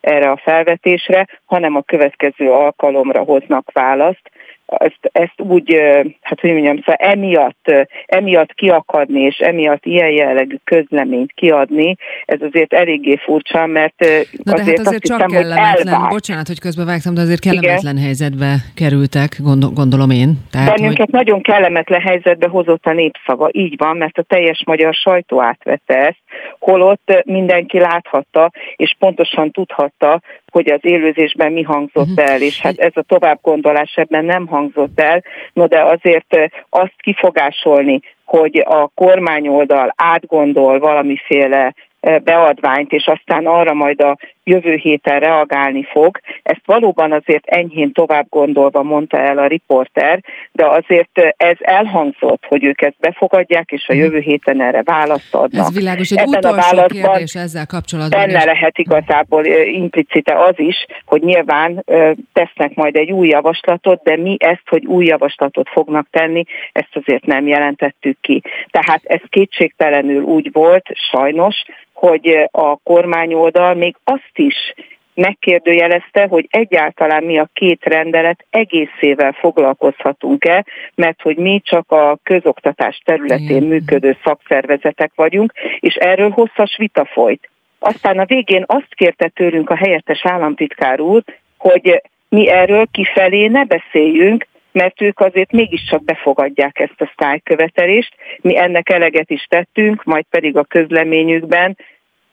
erre a felvetésre, hanem a következő alkalomra hoznak választ ezt, ezt úgy, hát hogy mondjam, szóval emiatt, emiatt kiakadni, és emiatt ilyen jellegű közleményt kiadni, ez azért eléggé furcsa, mert Na azért, de hát azért csak hiszem, kellemetlen, hogy bocsánat, hogy közbevágtam, de azért kellemetlen Igen. helyzetbe kerültek, gondol, gondolom én. Tehát, Bennünket hogy... nagyon kellemetlen helyzetbe hozott a népszava, így van, mert a teljes magyar sajtó átvette ezt, holott mindenki láthatta, és pontosan tudhatta, hogy az élőzésben mi hangzott uh-huh. el, és hát ez a továbbgondolás ebben nem hangzott el, no de azért azt kifogásolni, hogy a kormányoldal átgondol valamiféle beadványt, és aztán arra majd a jövő héten reagálni fog. Ezt valóban azért enyhén tovább gondolva mondta el a riporter, de azért ez elhangzott, hogy ők ezt befogadják, és a mhm. jövő héten erre választ adnak. Ez világos, egy Ebben a válaszban ezzel kapcsolatban. Benne is. lehet igazából implicite az is, hogy nyilván tesznek majd egy új javaslatot, de mi ezt, hogy új javaslatot fognak tenni, ezt azért nem jelentettük ki. Tehát ez kétségtelenül úgy volt, sajnos, hogy a kormányoldal még azt is megkérdőjelezte, hogy egyáltalán mi a két rendelet egészével foglalkozhatunk-e, mert hogy mi csak a közoktatás területén működő szakszervezetek vagyunk, és erről hosszas vita folyt. Aztán a végén azt kérte tőlünk a helyettes államtitkár úr, hogy mi erről kifelé ne beszéljünk, mert ők azért mégiscsak befogadják ezt a sztájkövetelést. Mi ennek eleget is tettünk, majd pedig a közleményükben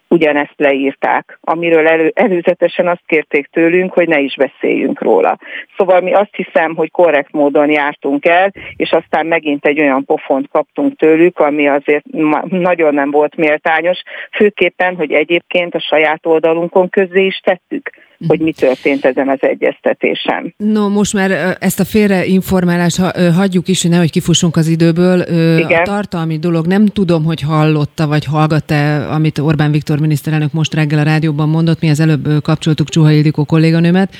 ugyanezt leírták, amiről elő, előzetesen azt kérték tőlünk, hogy ne is beszéljünk róla. Szóval mi azt hiszem, hogy korrekt módon jártunk el, és aztán megint egy olyan pofont kaptunk tőlük, ami azért nagyon nem volt méltányos, főképpen, hogy egyébként a saját oldalunkon közzé is tettük hogy mi történt ezen az egyeztetésen. No, most már ezt a félreinformálást hagyjuk is, hogy nehogy kifussunk az időből. Igen. A tartalmi dolog, nem tudom, hogy hallotta vagy hallgatta, amit Orbán Viktor miniszterelnök most reggel a rádióban mondott, mi az előbb kapcsoltuk Csuha Ildikó kolléganőmet,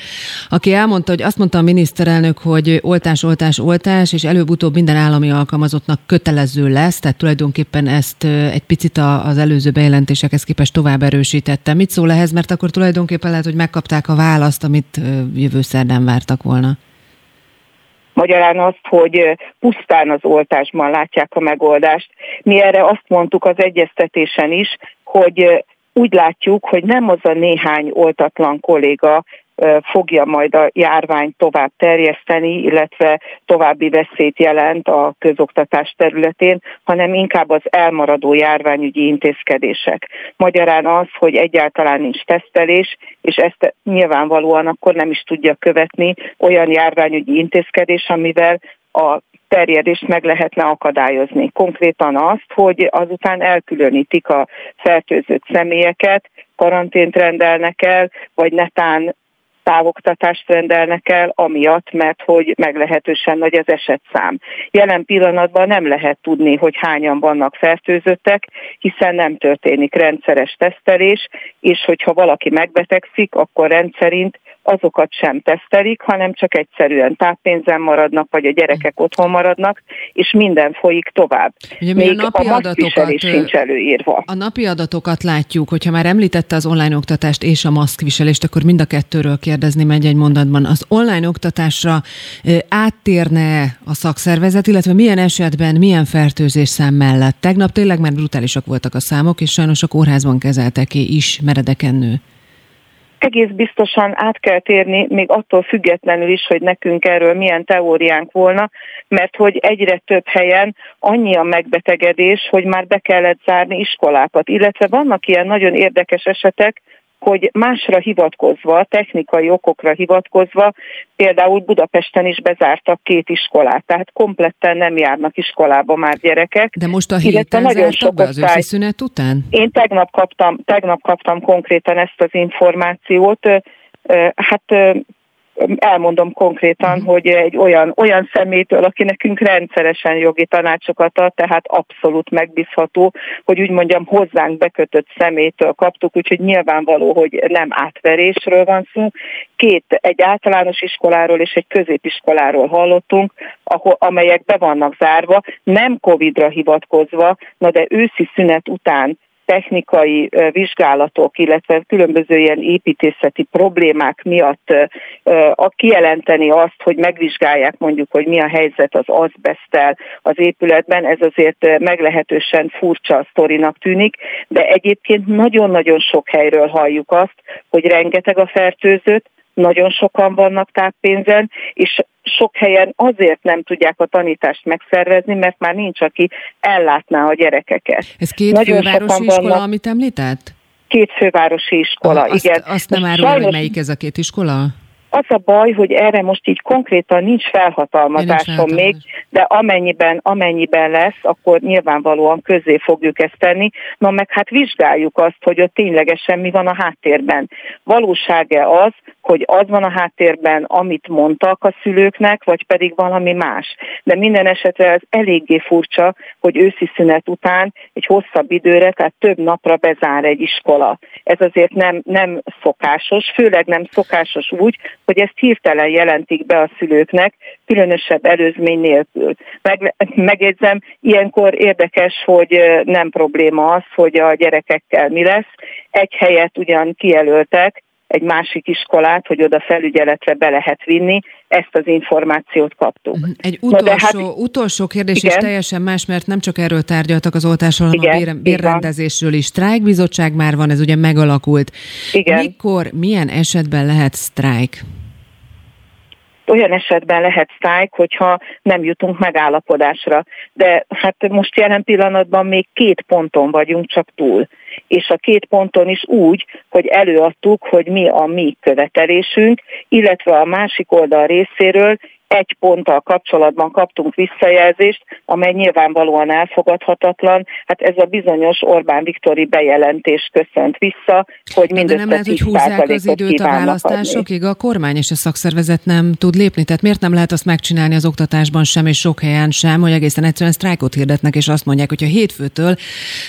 aki elmondta, hogy azt mondta a miniszterelnök, hogy oltás, oltás, oltás, és előbb-utóbb minden állami alkalmazottnak kötelező lesz, tehát tulajdonképpen ezt egy picit az előző bejelentésekhez képest tovább erősítette. Mit szól ehhez, mert akkor tulajdonképpen lehet, hogy megkapta megkapták a választ, amit jövő szerdán vártak volna? Magyarán azt, hogy pusztán az oltásban látják a megoldást. Mi erre azt mondtuk az egyeztetésen is, hogy úgy látjuk, hogy nem az a néhány oltatlan kolléga fogja majd a járványt tovább terjeszteni, illetve további veszélyt jelent a közoktatás területén, hanem inkább az elmaradó járványügyi intézkedések. Magyarán az, hogy egyáltalán nincs tesztelés, és ezt nyilvánvalóan akkor nem is tudja követni olyan járványügyi intézkedés, amivel a terjedést meg lehetne akadályozni. Konkrétan azt, hogy azután elkülönítik a fertőzött személyeket, karantént rendelnek el, vagy netán távoktatást rendelnek el, amiatt, mert hogy meglehetősen nagy az esetszám. Jelen pillanatban nem lehet tudni, hogy hányan vannak fertőzöttek, hiszen nem történik rendszeres tesztelés, és hogyha valaki megbetegszik, akkor rendszerint azokat sem tesztelik, hanem csak egyszerűen táppénzen maradnak, vagy a gyerekek otthon maradnak, és minden folyik tovább. Ugye Még a, napi a adatokat, sincs előírva. A napi adatokat látjuk, hogyha már említette az online oktatást és a maszkviselést, akkor mind a kettőről kérdezni megy egy mondatban. Az online oktatásra áttérne a szakszervezet, illetve milyen esetben, milyen fertőzés szám mellett? Tegnap tényleg már brutálisak voltak a számok, és sajnos a kórházban kezeltek is meredeken nő egész biztosan át kell térni, még attól függetlenül is, hogy nekünk erről milyen teóriánk volna, mert hogy egyre több helyen annyi a megbetegedés, hogy már be kellett zárni iskolákat, illetve vannak ilyen nagyon érdekes esetek, hogy másra hivatkozva, technikai okokra hivatkozva, például Budapesten is bezártak két iskolát, tehát kompletten nem járnak iskolába már gyerekek. De most a héten nagyon sok az őszi szünet után? Én tegnap kaptam, tegnap kaptam konkrétan ezt az információt, hát elmondom konkrétan, uh-huh. hogy egy olyan, olyan szemétől, aki nekünk rendszeresen jogi tanácsokat ad, tehát abszolút megbízható, hogy úgy mondjam, hozzánk bekötött szemétől kaptuk, úgyhogy nyilvánvaló, hogy nem átverésről van szó. Két, egy általános iskoláról és egy középiskoláról hallottunk, ahol, amelyek be vannak zárva, nem Covid-ra hivatkozva, na de őszi szünet után technikai vizsgálatok, illetve különböző ilyen építészeti problémák miatt a kijelenteni azt, hogy megvizsgálják mondjuk, hogy mi a helyzet az azbesztel az épületben, ez azért meglehetősen furcsa sztorinak tűnik, de egyébként nagyon-nagyon sok helyről halljuk azt, hogy rengeteg a fertőzött, nagyon sokan vannak táppénzen, és sok helyen azért nem tudják a tanítást megszervezni, mert már nincs, aki ellátná a gyerekeket. Ez két Nagyon fővárosi iskola, vannak, amit említett? két fővárosi iskola, ah, azt, igen. Azt nem árulja, sajnos... hogy melyik ez a két iskola? Az a baj, hogy erre most így konkrétan nincs felhatalmazásom nincs még, de amennyiben, amennyiben lesz, akkor nyilvánvalóan közé fogjuk ezt tenni. Na meg hát vizsgáljuk azt, hogy ott ténylegesen mi van a háttérben. Valóság-e az, hogy az van a háttérben, amit mondtak a szülőknek, vagy pedig valami más. De minden esetre ez eléggé furcsa, hogy őszi szünet után egy hosszabb időre, tehát több napra bezár egy iskola. Ez azért nem, nem szokásos, főleg nem szokásos úgy, hogy ezt hirtelen jelentik be a szülőknek, különösebb előzmény nélkül. Meg, megjegyzem, ilyenkor érdekes, hogy nem probléma az, hogy a gyerekekkel mi lesz. Egy helyet ugyan kijelöltek, egy másik iskolát, hogy oda felügyeletre be lehet vinni, ezt az információt kaptuk. Mhm. Egy utolsó, hát, utolsó kérdés igen. is teljesen más, mert nem csak erről tárgyaltak az oltásról, hanem igen, a bér, bérrendezésről is. Sztrájkbizottság már van, ez ugye megalakult. Igen. Mikor, milyen esetben lehet sztrájk? Olyan esetben lehet sztrájk, hogyha nem jutunk megállapodásra. De hát most jelen pillanatban még két ponton vagyunk csak túl. És a két ponton is úgy, hogy előadtuk, hogy mi a mi követelésünk, illetve a másik oldal részéről egy ponttal kapcsolatban kaptunk visszajelzést, amely nyilvánvalóan elfogadhatatlan. Hát ez a bizonyos Orbán Viktori bejelentés köszönt vissza, hogy mindössze De nem lehet, hogy húzzák az időt a választásokig, a kormány és a szakszervezet nem tud lépni. Tehát miért nem lehet azt megcsinálni az oktatásban sem, és sok helyen sem, hogy egészen egyszerűen sztrájkot hirdetnek, és azt mondják, hogy a hétfőtől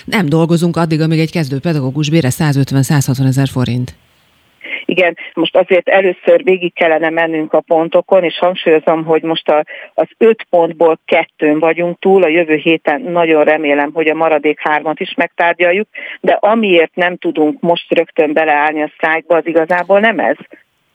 nem dolgozunk addig, amíg egy kezdő pedagógus bére 150-160 ezer forint. Igen, most azért először végig kellene mennünk a pontokon, és hangsúlyozom, hogy most a, az öt pontból kettőn vagyunk túl, a jövő héten nagyon remélem, hogy a maradék hármat is megtárgyaljuk, de amiért nem tudunk most rögtön beleállni a sztrájkba, az igazából nem ez,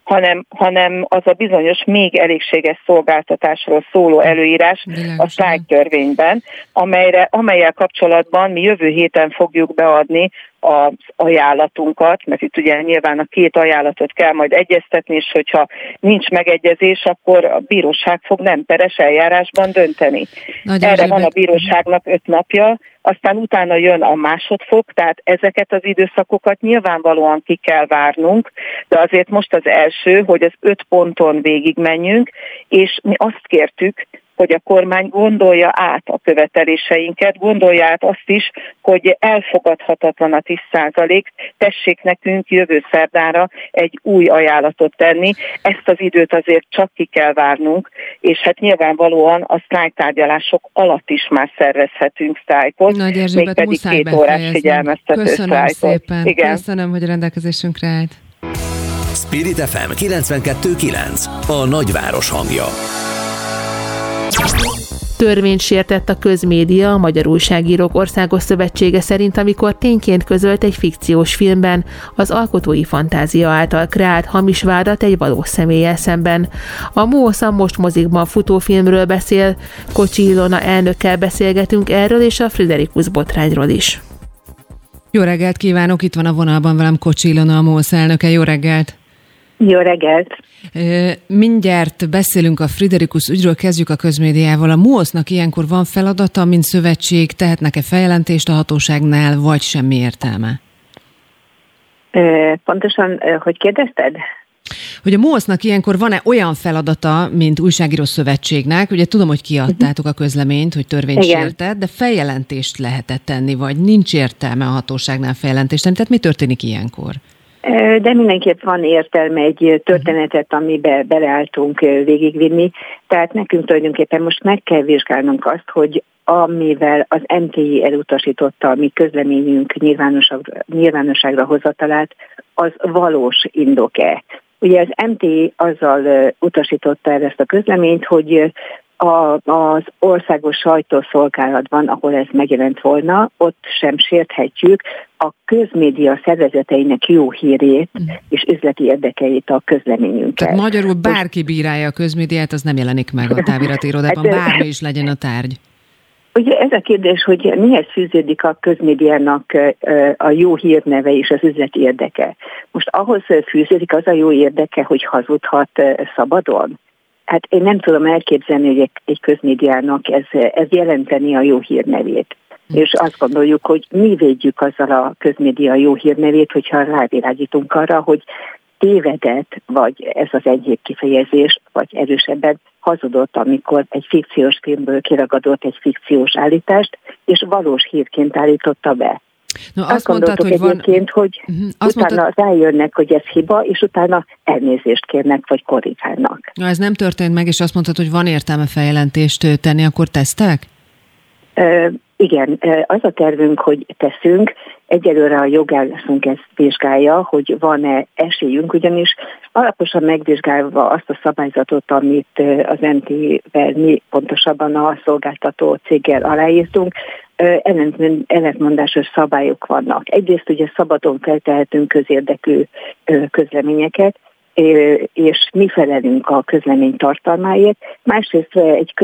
hanem, hanem az a bizonyos még elégséges szolgáltatásról szóló előírás a sztrájk törvényben, amelyre, amelyel kapcsolatban mi jövő héten fogjuk beadni az ajánlatunkat, mert itt ugye nyilván a két ajánlatot kell majd egyeztetni, és hogyha nincs megegyezés, akkor a bíróság fog nem peres eljárásban dönteni. Nagy Erre van a bíróságnak öt napja, aztán utána jön a másodfok, tehát ezeket az időszakokat nyilvánvalóan ki kell várnunk, de azért most az első, hogy az öt ponton végigmenjünk, és mi azt kértük, hogy a kormány gondolja át a követeléseinket, gondolja át azt is, hogy elfogadhatatlan a 10 százalék, tessék nekünk jövő szerdára egy új ajánlatot tenni. Ezt az időt azért csak ki kell várnunk, és hát nyilvánvalóan a sztrájktárgyalások alatt is már szervezhetünk sztrájkot, mégpedig két órás figyelmeztető Köszönöm szépen. Igen. Köszönöm, hogy a rendelkezésünkre állt. Spirit FM 92.9 A nagyváros hangja. Törvényt sértett a közmédia, a Magyar Újságírók Országos Szövetsége szerint, amikor tényként közölt egy fikciós filmben az alkotói fantázia által kreált hamis vádat egy valós személlyel szemben. A MOSA most mozikban futófilmről beszél, Kocsi Ilona elnökkel beszélgetünk erről és a Friderikus botrányról is. Jó reggelt kívánok, itt van a vonalban velem Kocsi Ilona, a MOSZ elnöke. Jó reggelt! Jó reggelt! Mindjárt beszélünk a Friderikus ügyről, kezdjük a közmédiával. A MUOSZ-nak ilyenkor van feladata, mint szövetség, tehetnek-e feljelentést a hatóságnál, vagy semmi értelme? Pontosan, hogy kérdezted? Hogy a MOSZ-nak ilyenkor van-e olyan feladata, mint újságíró szövetségnek, ugye tudom, hogy kiadtátok a közleményt, hogy törvényt sértett, de feljelentést lehetett tenni, vagy nincs értelme a hatóságnál feljelentést tenni, tehát mi történik ilyenkor? De mindenképp van értelme egy történetet, amibe beleálltunk végigvinni. Tehát nekünk tulajdonképpen most meg kell vizsgálnunk azt, hogy amivel az MTI elutasította a mi közleményünk nyilvánosságra, hozatalát, az valós indok-e. Ugye az MTI azzal utasította el ezt a közleményt, hogy a, az országos sajtószolgálatban, ahol ez megjelent volna, ott sem sérthetjük a közmédia szervezeteinek jó hírét mm. és üzleti érdekeit a közleményünkkel. Tehát magyarul bárki bírálja a közmédiát, az nem jelenik meg a távirati irodában, hát, bármi is legyen a tárgy. Ugye ez a kérdés, hogy mihez fűződik a közmédiának a jó hírneve és az üzleti érdeke. Most ahhoz fűződik az a jó érdeke, hogy hazudhat szabadon? Hát én nem tudom elképzelni, hogy egy közmédiának ez, ez jelenteni a jó hírnevét. És azt gondoljuk, hogy mi védjük azzal a közmédia jó hírnevét, hogyha rávilágítunk arra, hogy tévedett, vagy ez az enyhébb kifejezés, vagy erősebben hazudott, amikor egy fikciós filmből kiragadott egy fikciós állítást, és valós hírként állította be. No, azt, azt mondtad, hogy egyébként, van... hogy uh-huh. azt utána mondtad... rájönnek, hogy ez hiba, és utána elnézést kérnek, vagy korrigálnak. No, ez nem történt meg, és azt mondtad, hogy van értelme feljelentést tenni, akkor tesztek? Igen, az a tervünk, hogy teszünk. Egyelőre a jogászunk ezt vizsgálja, hogy van-e esélyünk, ugyanis alaposan megvizsgálva azt a szabályzatot, amit az MT-vel mi pontosabban a szolgáltató céggel aláírtunk, ellentmondásos szabályok vannak. Egyrészt ugye szabadon feltehetünk közérdekű közleményeket, és mi felelünk a közlemény tartalmáért. Másrészt egy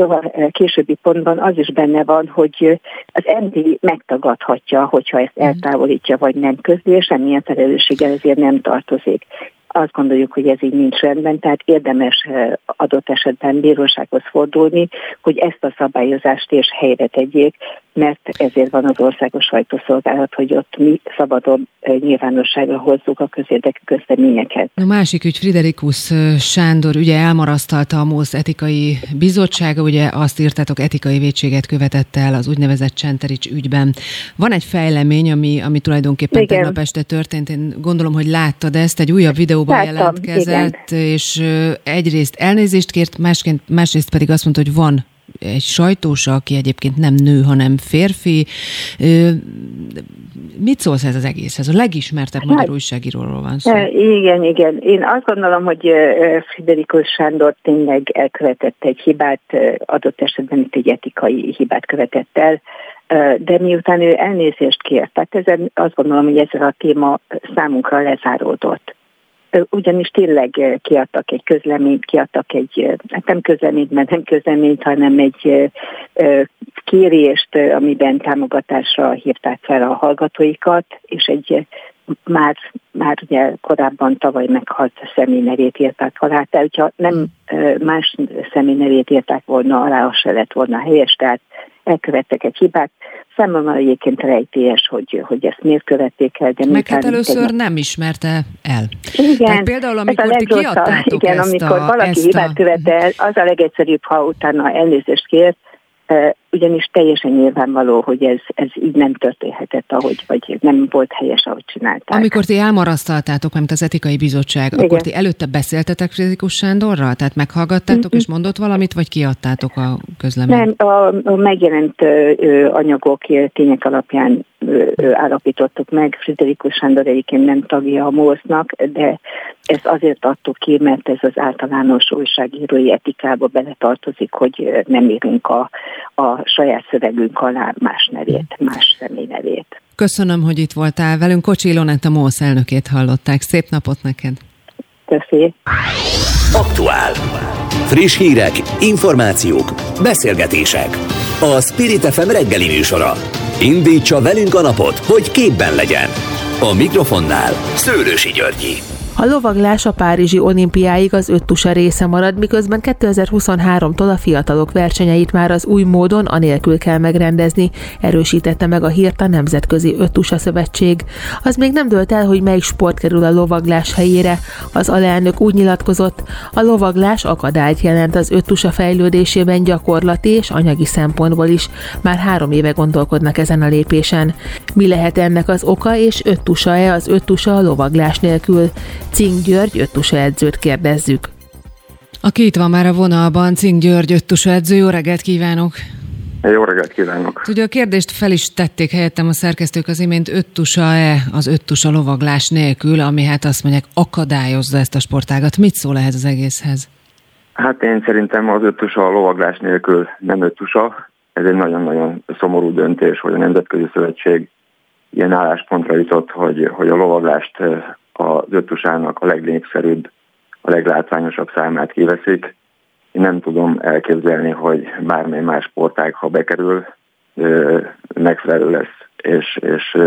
későbbi pontban az is benne van, hogy az MD megtagadhatja, hogyha ezt mhm. eltávolítja, vagy nem közli, és semmilyen felelősséggel ezért nem tartozik azt gondoljuk, hogy ez így nincs rendben, tehát érdemes adott esetben bírósághoz fordulni, hogy ezt a szabályozást és helyre tegyék, mert ezért van az országos sajtószolgálat, hogy ott mi szabadon nyilvánosságra hozzuk a közérdekű közleményeket. A másik ügy Friderikus Sándor ugye elmarasztalta a MOSZ etikai bizottsága, ugye azt írtátok, etikai vétséget követett el az úgynevezett Csenterics ügyben. Van egy fejlemény, ami, ami tulajdonképpen Igen. tegnap este történt, én gondolom, hogy láttad ezt, egy újabb videó sajtóba Láttam, jelentkezett, igen. és egyrészt elnézést kért, másként, másrészt pedig azt mondta, hogy van egy sajtósa, aki egyébként nem nő, hanem férfi. Mit szólsz ez az egészhez? A legismertebb hát, magyar újságíróról van szó. Igen, igen. Én azt gondolom, hogy Friderikus Sándor tényleg elkövetett egy hibát, adott esetben itt egy etikai hibát követett el, de miután ő elnézést kért, tehát ezen azt gondolom, hogy ezzel a téma számunkra lezáródott ugyanis tényleg kiadtak egy közleményt, kiadtak egy, hát nem közleményt, mert nem közleményt, hanem egy kérést, amiben támogatásra hívták fel a hallgatóikat, és egy már, már ugye korábban tavaly meghalt személy nevét írták alá, tehát hogyha nem más személy nevét írták volna alá, az se lett volna helyes, tehát elkövettek egy hibát. Számomra egyébként rejtélyes, hogy, hogy ezt miért követték el. De Meg hát először egy... nem ismerte el. Igen, Tehát például, amikor ti kiadtátok igen, ezt amikor a, valaki hibát a... követel, az a legegyszerűbb, ha utána elnézést kér, ugyanis teljesen nyilvánvaló, hogy ez, ez így nem történhetett, ahogy, vagy nem volt helyes, ahogy csinálták. Amikor ti elmarasztaltátok, mint az etikai bizottság, Igen. akkor ti előtte beszéltetek Frizikus Sándorral? Tehát meghallgattátok mm-hmm. és mondott valamit, vagy kiadtátok a közleményt? Nem, a, a megjelent ö, anyagok, tények alapján állapítottuk meg. Friderikus Sándor egyébként nem tagja a MOSZ-nak, de ezt azért adtuk ki, mert ez az általános újságírói etikába beletartozik, hogy nem írunk a, a saját szövegünk alá más nevét, más személy nevét. Köszönöm, hogy itt voltál velünk. Kocsi Ilonett a MOSZ elnökét hallották. Szép napot neked! Köszi. Aktuál. Friss hírek, információk, beszélgetések. A Spirit FM reggeli műsora. Indítsa velünk a napot, hogy képben legyen. A mikrofonnál Szőrősi Györgyi. A lovaglás a Párizsi olimpiáig az öttusa része marad, miközben 2023-tól a fiatalok versenyeit már az új módon anélkül kell megrendezni, erősítette meg a hírt a Nemzetközi Öttusa Szövetség. Az még nem dölt el, hogy melyik sport kerül a lovaglás helyére. Az alelnök úgy nyilatkozott, a lovaglás akadályt jelent az öttusa fejlődésében gyakorlati és anyagi szempontból is. Már három éve gondolkodnak ezen a lépésen. Mi lehet ennek az oka, és öttusa-e az öttusa a lovaglás nélkül? Cink György öttusa edzőt kérdezzük. Aki itt van már a vonalban, Cink György öttusa edző, jó reggelt kívánok! Jó reggelt kívánok! Ugye a kérdést fel is tették helyettem a szerkesztők az imént, öttusa-e az öttusa lovaglás nélkül, ami hát azt mondják akadályozza ezt a sportágat. Mit szól ehhez az egészhez? Hát én szerintem az öttusa a lovaglás nélkül nem öttusa. Ez egy nagyon-nagyon szomorú döntés, hogy a Nemzetközi Szövetség ilyen álláspontra jutott, hogy, hogy a lovaglást az öttusának a legnépszerűbb, a leglátványosabb számát kiveszik. Én nem tudom elképzelni, hogy bármely más sportág, ha bekerül, megfelelő lesz, és, és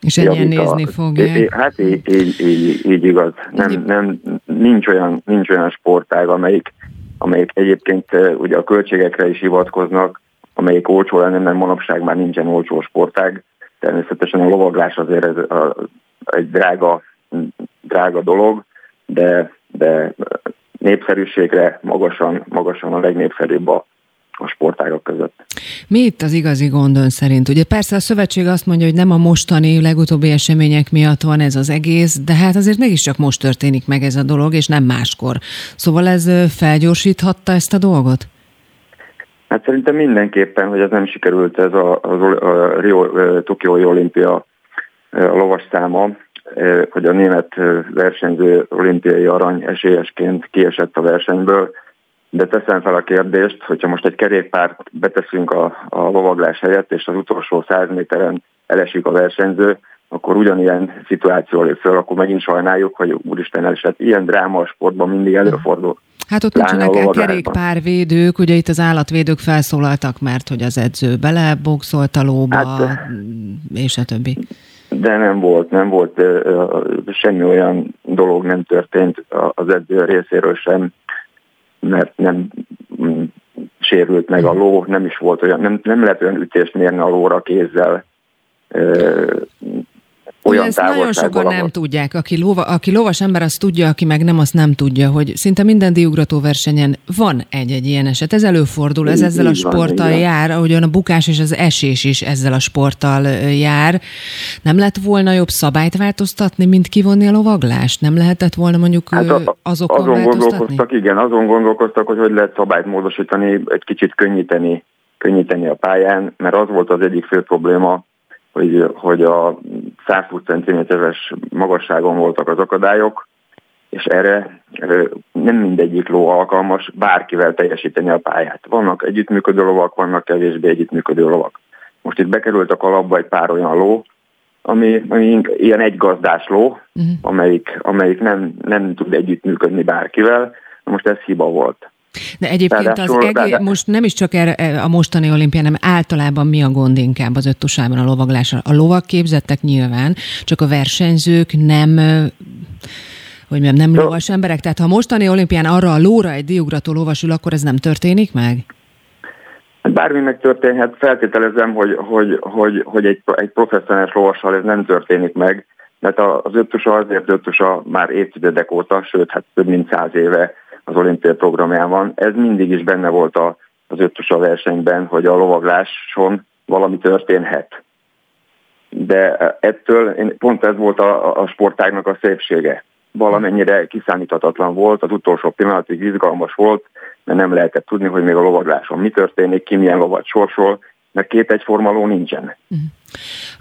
és ennyien nézni fogják. Hát így, így, így, így igaz. Nem, nem, nincs, olyan, nincs olyan sportág, amelyik, amelyik egyébként ugye a költségekre is hivatkoznak, amelyik olcsó lenne, mert manapság már nincsen olcsó sportág. Természetesen a lovaglás azért ez a, egy drága, drága dolog, de, de népszerűségre magasan, magasan a legnépszerűbb a, a sportágak között. Mi itt az igazi gond ön szerint? Ugye persze a szövetség azt mondja, hogy nem a mostani legutóbbi események miatt van ez az egész, de hát azért mégiscsak most történik meg ez a dolog, és nem máskor. Szóval ez felgyorsíthatta ezt a dolgot? Hát szerintem mindenképpen, hogy ez nem sikerült ez a, a, a Rio, Tokiói olimpia a lovas száma, hogy a német versenyző olimpiai arany esélyesként kiesett a versenyből, de teszem fel a kérdést, hogyha most egy kerékpárt beteszünk a, a lovaglás helyett, és az utolsó száz méteren elesik a versenyző, akkor ugyanilyen szituáció lép föl, akkor megint sajnáljuk, hogy úristen elesett. Ilyen dráma a sportban mindig előfordul. Hát ott nincsenek kerékpárvédők, ugye itt az állatvédők felszólaltak, mert hogy az edző beleboxolt a lóba, hát, és a többi. De nem volt, nem volt, semmi olyan dolog nem történt az edző részéről sem, mert nem mm, sérült meg a ló, nem is volt olyan, nem, nem lehet olyan ütést mérni a lóra kézzel, olyan ezt nagyon sokan nem tudják. Aki, lova, aki lovas ember, azt tudja, aki meg nem, azt nem tudja, hogy szinte minden diugrató versenyen van egy-egy ilyen eset. Ez előfordul, ez ezzel a sporttal van, jár, ahogyan a bukás és az esés is ezzel a sporttal jár. Nem lett volna jobb szabályt változtatni, mint kivonni a lovaglást? Nem lehetett volna mondjuk hát a, azokon azon gondolkoztak, igen, azon gondolkoztak, hogy hogy lehet szabályt módosítani, egy kicsit könnyíteni, könnyíteni a pályán, mert az volt az egyik fő probléma, hogy, hogy a 120 cm-es magasságon voltak az akadályok, és erre, nem mindegyik ló alkalmas bárkivel teljesíteni a pályát. Vannak együttműködő lovak, vannak kevésbé együttműködő lovak. Most itt bekerült a kalapba egy pár olyan ló, ami, ami ilyen egy gazdás ló, uh-huh. amelyik, amelyik nem, nem tud együttműködni bárkivel. Most ez hiba volt. De egyébként az egész, most nem is csak erre, e, a mostani olimpián, hanem általában mi a gond inkább az öttusában a lovaglásra. A lovak képzettek nyilván, csak a versenyzők nem hogy nem, nem lovas emberek. Tehát ha mostani olimpián arra a lóra egy diugrató lovasul, akkor ez nem történik meg? Bármi megtörténhet, feltételezem, hogy, hogy, hogy, hogy egy, egy professzionális lovassal ez nem történik meg, mert az öttusa azért öttusa már évtizedek óta, sőt, hát több mint száz éve az olimpia programjában. Ez mindig is benne volt a, az öttusa versenyben, hogy a lovagláson valami történhet. De ettől pont ez volt a, a sportágnak a szépsége. Valamennyire kiszámíthatatlan volt, az utolsó pillanatig izgalmas volt, mert nem lehetett tudni, hogy még a lovagláson mi történik, ki milyen lovat sorsol, mert két egyforma ló nincsen.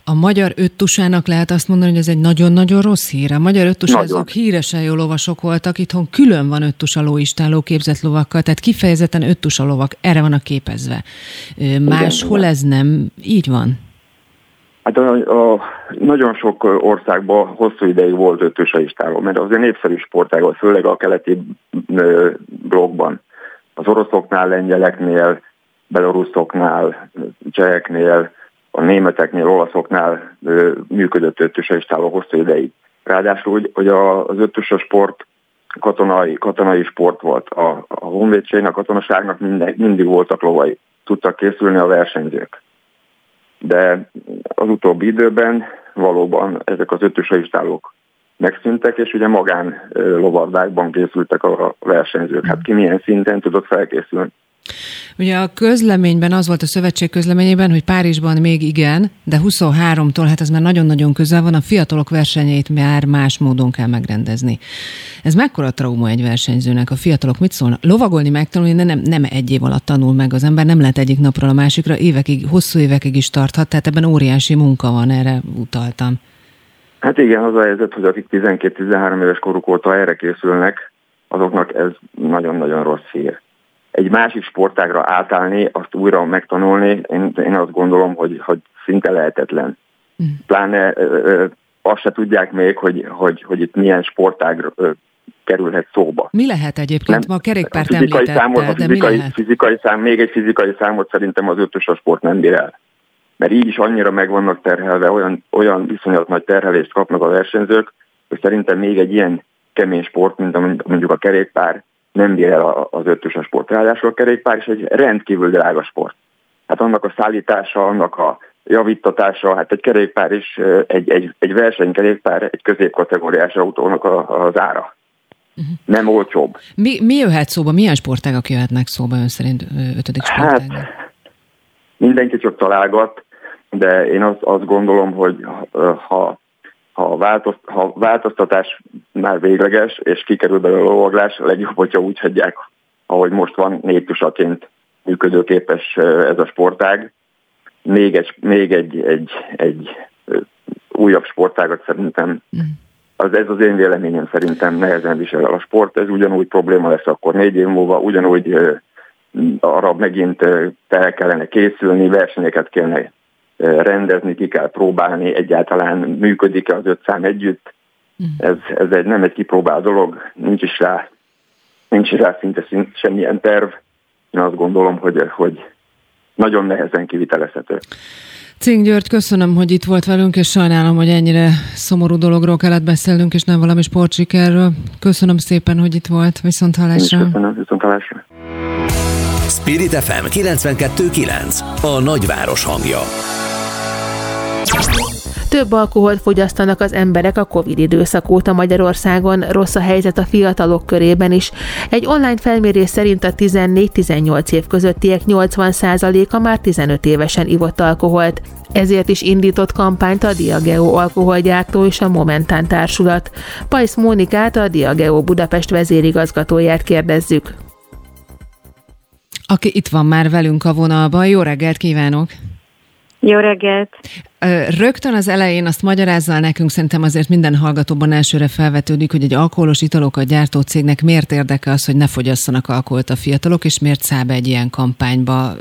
A magyar öttusának lehet azt mondani, hogy ez egy nagyon-nagyon rossz hír. A magyar öttusázók híresen jó lovasok voltak, itthon külön van öttusa lóistáló képzett lovakkal, tehát kifejezetten öttusa lovak, erre van a képezve. Máshol ez nem így van? Hát a, a, nagyon sok országban hosszú ideig volt öttusa istáló, mert az egy népszerű sportág főleg a keleti blogban. Az oroszoknál, lengyeleknél, beloruszoknál, cseheknél, a németeknél, olaszoknál működött öttösestáló hosszú ideig. Ráadásul hogy az öttös sport katonai, katonai sport volt. A, a honvédségnek, a katonaságnak minden, mindig voltak lovai. Tudtak készülni a versenyzők. De az utóbbi időben valóban ezek az öttösistálók megszűntek, és ugye magán lovardákban készültek a versenyzők. Hát ki milyen szinten tudott felkészülni. Ugye a közleményben az volt a szövetség közleményében, hogy Párizsban még igen, de 23-tól, hát ez már nagyon-nagyon közel van, a fiatalok versenyeit már más módon kell megrendezni. Ez mekkora trauma egy versenyzőnek? A fiatalok mit szólnak? Lovagolni megtanulni, de nem, nem egy év alatt tanul meg az ember, nem lehet egyik napról a másikra, évekig, hosszú évekig is tarthat, tehát ebben óriási munka van, erre utaltam. Hát igen, az a helyzet, hogy akik 12-13 éves koruk óta erre készülnek, azoknak ez nagyon-nagyon rossz hír egy másik sportágra átállni, azt újra megtanulni, én, én azt gondolom, hogy, hogy szinte lehetetlen. Mm. Pláne ö, azt se tudják még, hogy, hogy, hogy itt milyen sportág ö, kerülhet szóba. Mi lehet egyébként? Nem, Ma a kerékpárt a fizikai számot, a fizikai, de fizikai szám, még egy fizikai számot szerintem az ötös a sport nem bír el. Mert így is annyira meg vannak terhelve, olyan, olyan viszonyat nagy terhelést kapnak a versenyzők, hogy szerintem még egy ilyen kemény sport, mint mondjuk a kerékpár, nem bír el az ötös a sport. Ráadásul a kerékpár is egy rendkívül drága sport. hát annak a szállítása, annak a javítatása, hát egy kerékpár is, egy, egy, egy versenykerékpár, egy középkategóriás autónak a, az ára. Uh-huh. Nem olcsóbb. Mi, mi jöhet szóba, milyen sportágak jöhetnek szóba ön szerint ötödik sportág? Hát, mindenki csak találgat, de én azt, azt gondolom, hogy ha, ha, változ, ha változtatás már végleges, és kikerül belőle a lovaglás, legjobb, hogyha úgy hagyják, ahogy most van, néptusaként működőképes ez a sportág. Még egy, még egy, egy, egy újabb sportágat szerintem mm. az ez az én véleményem szerintem nehezen visel el a sport, ez ugyanúgy probléma lesz akkor négy év múlva, ugyanúgy arra megint fel kellene készülni, versenyeket kellene rendezni, ki kell próbálni, egyáltalán működik-e az öt szám együtt. Mm. Ez, ez egy, nem egy kipróbált dolog, nincs is rá, nincs is rá szinte semmilyen terv. Én azt gondolom, hogy, hogy nagyon nehezen kivitelezhető. Cink György, köszönöm, hogy itt volt velünk, és sajnálom, hogy ennyire szomorú dologról kellett beszélnünk, és nem valami sportsikerről. Köszönöm szépen, hogy itt volt. Viszont hallásra. Köszönöm, viszont hallásra. Spirit FM 92.9. A nagyváros hangja. Több alkoholt fogyasztanak az emberek a Covid időszak óta Magyarországon, rossz a helyzet a fiatalok körében is. Egy online felmérés szerint a 14-18 év közöttiek 80%-a már 15 évesen ivott alkoholt. Ezért is indított kampányt a Diageo alkoholgyártó és a Momentán társulat. Pajsz Mónikát, a Diageo Budapest vezérigazgatóját kérdezzük. Aki itt van már velünk a vonalban. Jó reggelt kívánok! Jó reggelt! Rögtön az elején azt magyarázzal nekünk, szerintem azért minden hallgatóban elsőre felvetődik, hogy egy alkoholos italokat gyártó cégnek miért érdeke az, hogy ne fogyasszanak alkoholt a fiatalok, és miért száll be egy ilyen kampányba.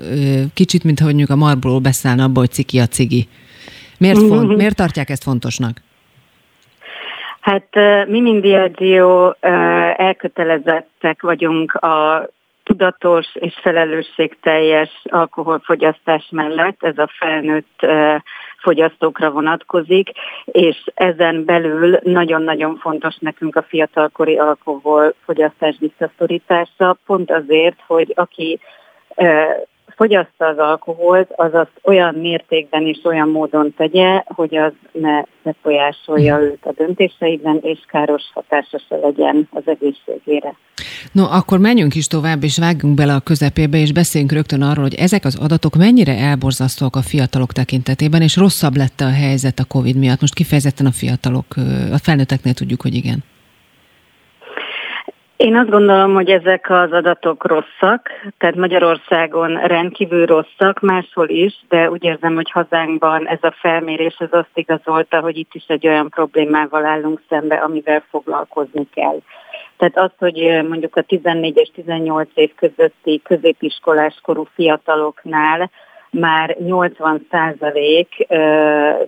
Kicsit, mintha mondjuk a Marlboro beszállna abba, hogy ciki a cigi. Miért, font, miért tartják ezt fontosnak? Hát mi, mint Diageo elkötelezettek vagyunk a tudatos és felelősségteljes alkoholfogyasztás mellett, ez a felnőtt fogyasztókra vonatkozik, és ezen belül nagyon-nagyon fontos nekünk a fiatalkori alkoholfogyasztás visszaszorítása, pont azért, hogy aki fogyaszta az alkoholt, az azt olyan mértékben és olyan módon tegye, hogy az ne befolyásolja őt a döntéseiben, és káros hatása se legyen az egészségére. No, akkor menjünk is tovább, és vágjunk bele a közepébe, és beszéljünk rögtön arról, hogy ezek az adatok mennyire elborzasztóak a fiatalok tekintetében, és rosszabb lett a helyzet a COVID miatt. Most kifejezetten a fiatalok, a felnőtteknél tudjuk, hogy igen. Én azt gondolom, hogy ezek az adatok rosszak, tehát Magyarországon rendkívül rosszak, máshol is, de úgy érzem, hogy hazánkban ez a felmérés az azt igazolta, hogy itt is egy olyan problémával állunk szembe, amivel foglalkozni kell. Tehát az, hogy mondjuk a 14 és 18 év közötti középiskolás korú fiataloknál már 80 százalék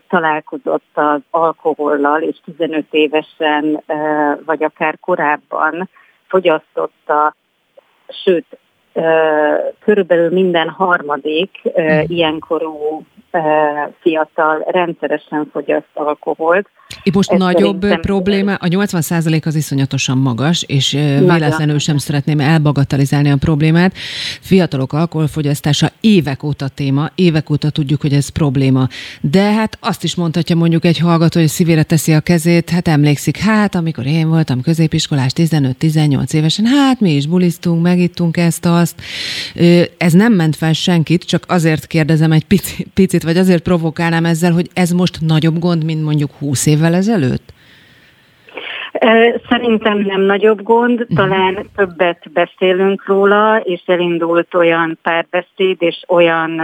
találkozott az alkohollal, és 15 évesen, vagy akár korábban fogyasztotta, sőt, körülbelül minden harmadik hmm. ilyenkorú fiatal rendszeresen fogyaszt alkoholt. Itt most Ez nagyobb probléma, a 80% az iszonyatosan magas, és véletlenül sem szeretném elbagatalizálni a problémát. Fiatalok alkoholfogyasztása évek óta téma, évek óta tudjuk, hogy ez probléma. De hát azt is mondhatja mondjuk egy hallgató, hogy szívére teszi a kezét, hát emlékszik, hát amikor én voltam középiskolás 15-18 évesen, hát mi is bulisztunk, megittunk ezt, azt. Ez nem ment fel senkit, csak azért kérdezem egy picit, vagy azért provokálnám ezzel, hogy ez most nagyobb gond, mint mondjuk 20 év évvel ezelőtt? Szerintem nem nagyobb gond, mhm. talán többet beszélünk róla, és elindult olyan párbeszéd és olyan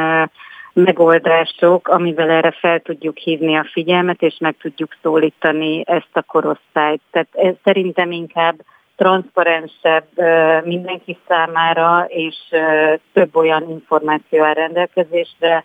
megoldások, amivel erre fel tudjuk hívni a figyelmet, és meg tudjuk szólítani ezt a korosztályt. Tehát ez szerintem inkább transzparensebb mindenki számára, és több olyan információ áll rendelkezésre,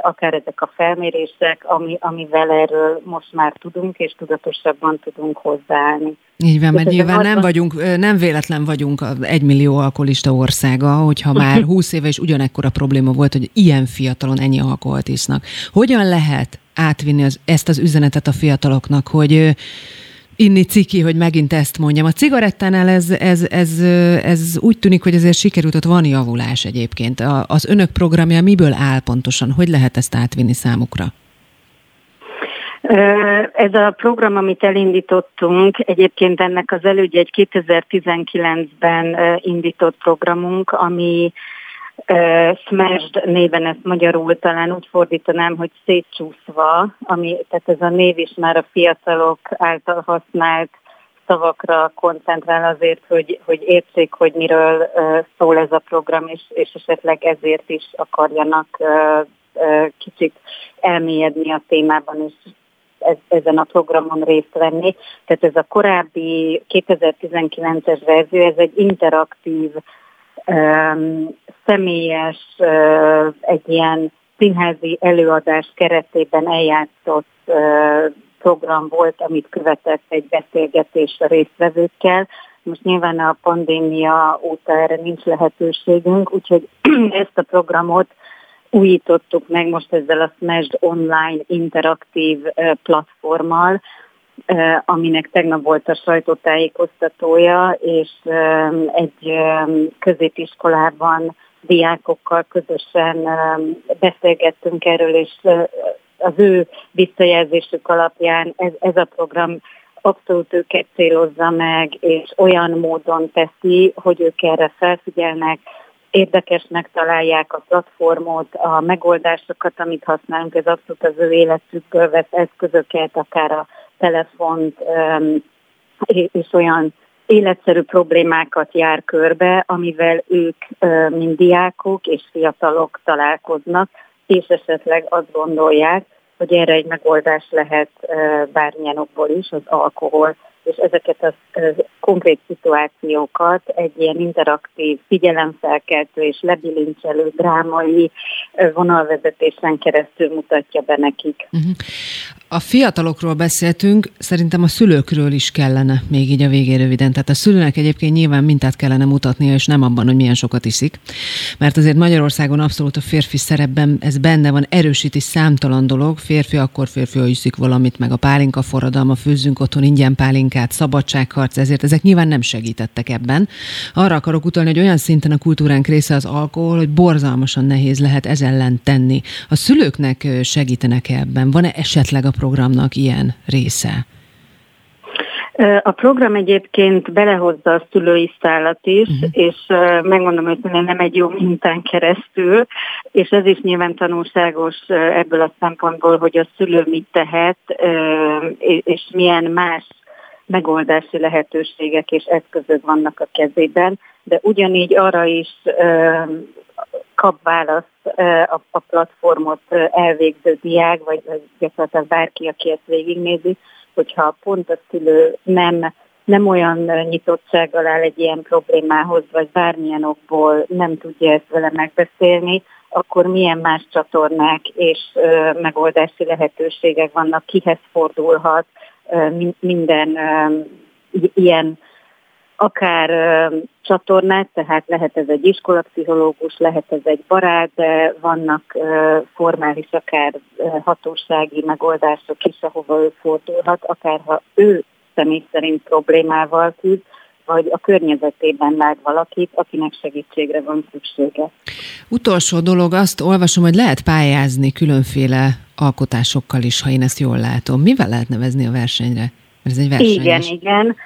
akár ezek a felmérések, ami, amivel erről most már tudunk, és tudatosabban tudunk hozzáállni. Így van, mert nyilván nem vagyunk, nem véletlen vagyunk egy millió alkoholista országa, hogyha már 20 éve is ugyanekkora probléma volt, hogy ilyen fiatalon ennyi alkoholt isznak. Hogyan lehet átvinni az, ezt az üzenetet a fiataloknak, hogy inni ciki, hogy megint ezt mondjam. A cigarettánál ez, ez, ez, ez úgy tűnik, hogy azért sikerült, ott van javulás egyébként. Az önök programja miből áll pontosan? Hogy lehet ezt átvinni számukra? Ez a program, amit elindítottunk, egyébként ennek az elődje egy 2019-ben indított programunk, ami Smashed néven ezt magyarul talán úgy fordítanám, hogy szétcsúszva, ami, tehát ez a név is már a fiatalok által használt szavakra koncentrál azért, hogy, hogy értsék, hogy miről szól ez a program, és, és esetleg ezért is akarjanak kicsit elmélyedni a témában, ez, ezen a programon részt venni. Tehát ez a korábbi 2019-es verzió, ez egy interaktív, um, személyes, egy ilyen színházi előadás keretében eljátszott program volt, amit követett egy beszélgetés a résztvevőkkel. Most nyilván a pandémia óta erre nincs lehetőségünk, úgyhogy ezt a programot újítottuk meg most ezzel a Smashed online interaktív platformmal, aminek tegnap volt a sajtótájékoztatója, és egy középiskolában diákokkal közösen beszélgettünk erről, és az ő visszajelzésük alapján ez, ez a program abszolút őket célozza meg, és olyan módon teszi, hogy ők erre felfigyelnek, érdekesnek találják a platformot, a megoldásokat, amit használunk, ez abszolút az ő életükből vesz eszközöket, akár a telefont, és olyan életszerű problémákat jár körbe, amivel ők, mint diákok és fiatalok találkoznak, és esetleg azt gondolják, hogy erre egy megoldás lehet bármilyen okból is, az alkohol és ezeket a konkrét szituációkat egy ilyen interaktív, figyelemfelkeltő és lebilincselő drámai vonalvezetésen keresztül mutatja be nekik. Uh-huh. A fiatalokról beszéltünk, szerintem a szülőkről is kellene még így a végén röviden. Tehát a szülőnek egyébként nyilván mintát kellene mutatnia, és nem abban, hogy milyen sokat iszik. Mert azért Magyarországon abszolút a férfi szerepben ez benne van, erősíti számtalan dolog. Férfi akkor férfi, ha iszik valamit, meg a pálinka forradalma, főzzünk otthon ingyen pálinkát, szabadságharc, ezért ezek nyilván nem segítettek ebben. Arra akarok utalni, hogy olyan szinten a kultúránk része az alkohol, hogy borzalmasan nehéz lehet ez ellen tenni. A szülőknek segítenek ebben? Van-e esetleg a programnak ilyen része? A program egyébként belehozza a szülői szállat is, uh-huh. és megmondom, hogy nem egy jó mintán keresztül, és ez is nyilván tanulságos ebből a szempontból, hogy a szülő mit tehet, és milyen más megoldási lehetőségek és eszközök vannak a kezében, de ugyanígy arra is kap választ a platformot elvégző diák, vagy gyakorlatilag bárki, aki ezt végignézi, hogyha pont a szülő nem, nem olyan nyitottsággal áll egy ilyen problémához, vagy bármilyen okból nem tudja ezt vele megbeszélni, akkor milyen más csatornák és megoldási lehetőségek vannak, kihez fordulhat, minden ilyen akár csatornát, tehát lehet ez egy iskolapszichológus, lehet ez egy barát, de vannak formális, akár hatósági megoldások is, ahova ő fordulhat, akár ha ő személy szerint problémával küzd, vagy a környezetében lát valakit, akinek segítségre van szüksége. Utolsó dolog, azt olvasom, hogy lehet pályázni különféle alkotásokkal is, ha én ezt jól látom. Mivel lehet nevezni a versenyre? Mert ez egy verseny. Igen, igen.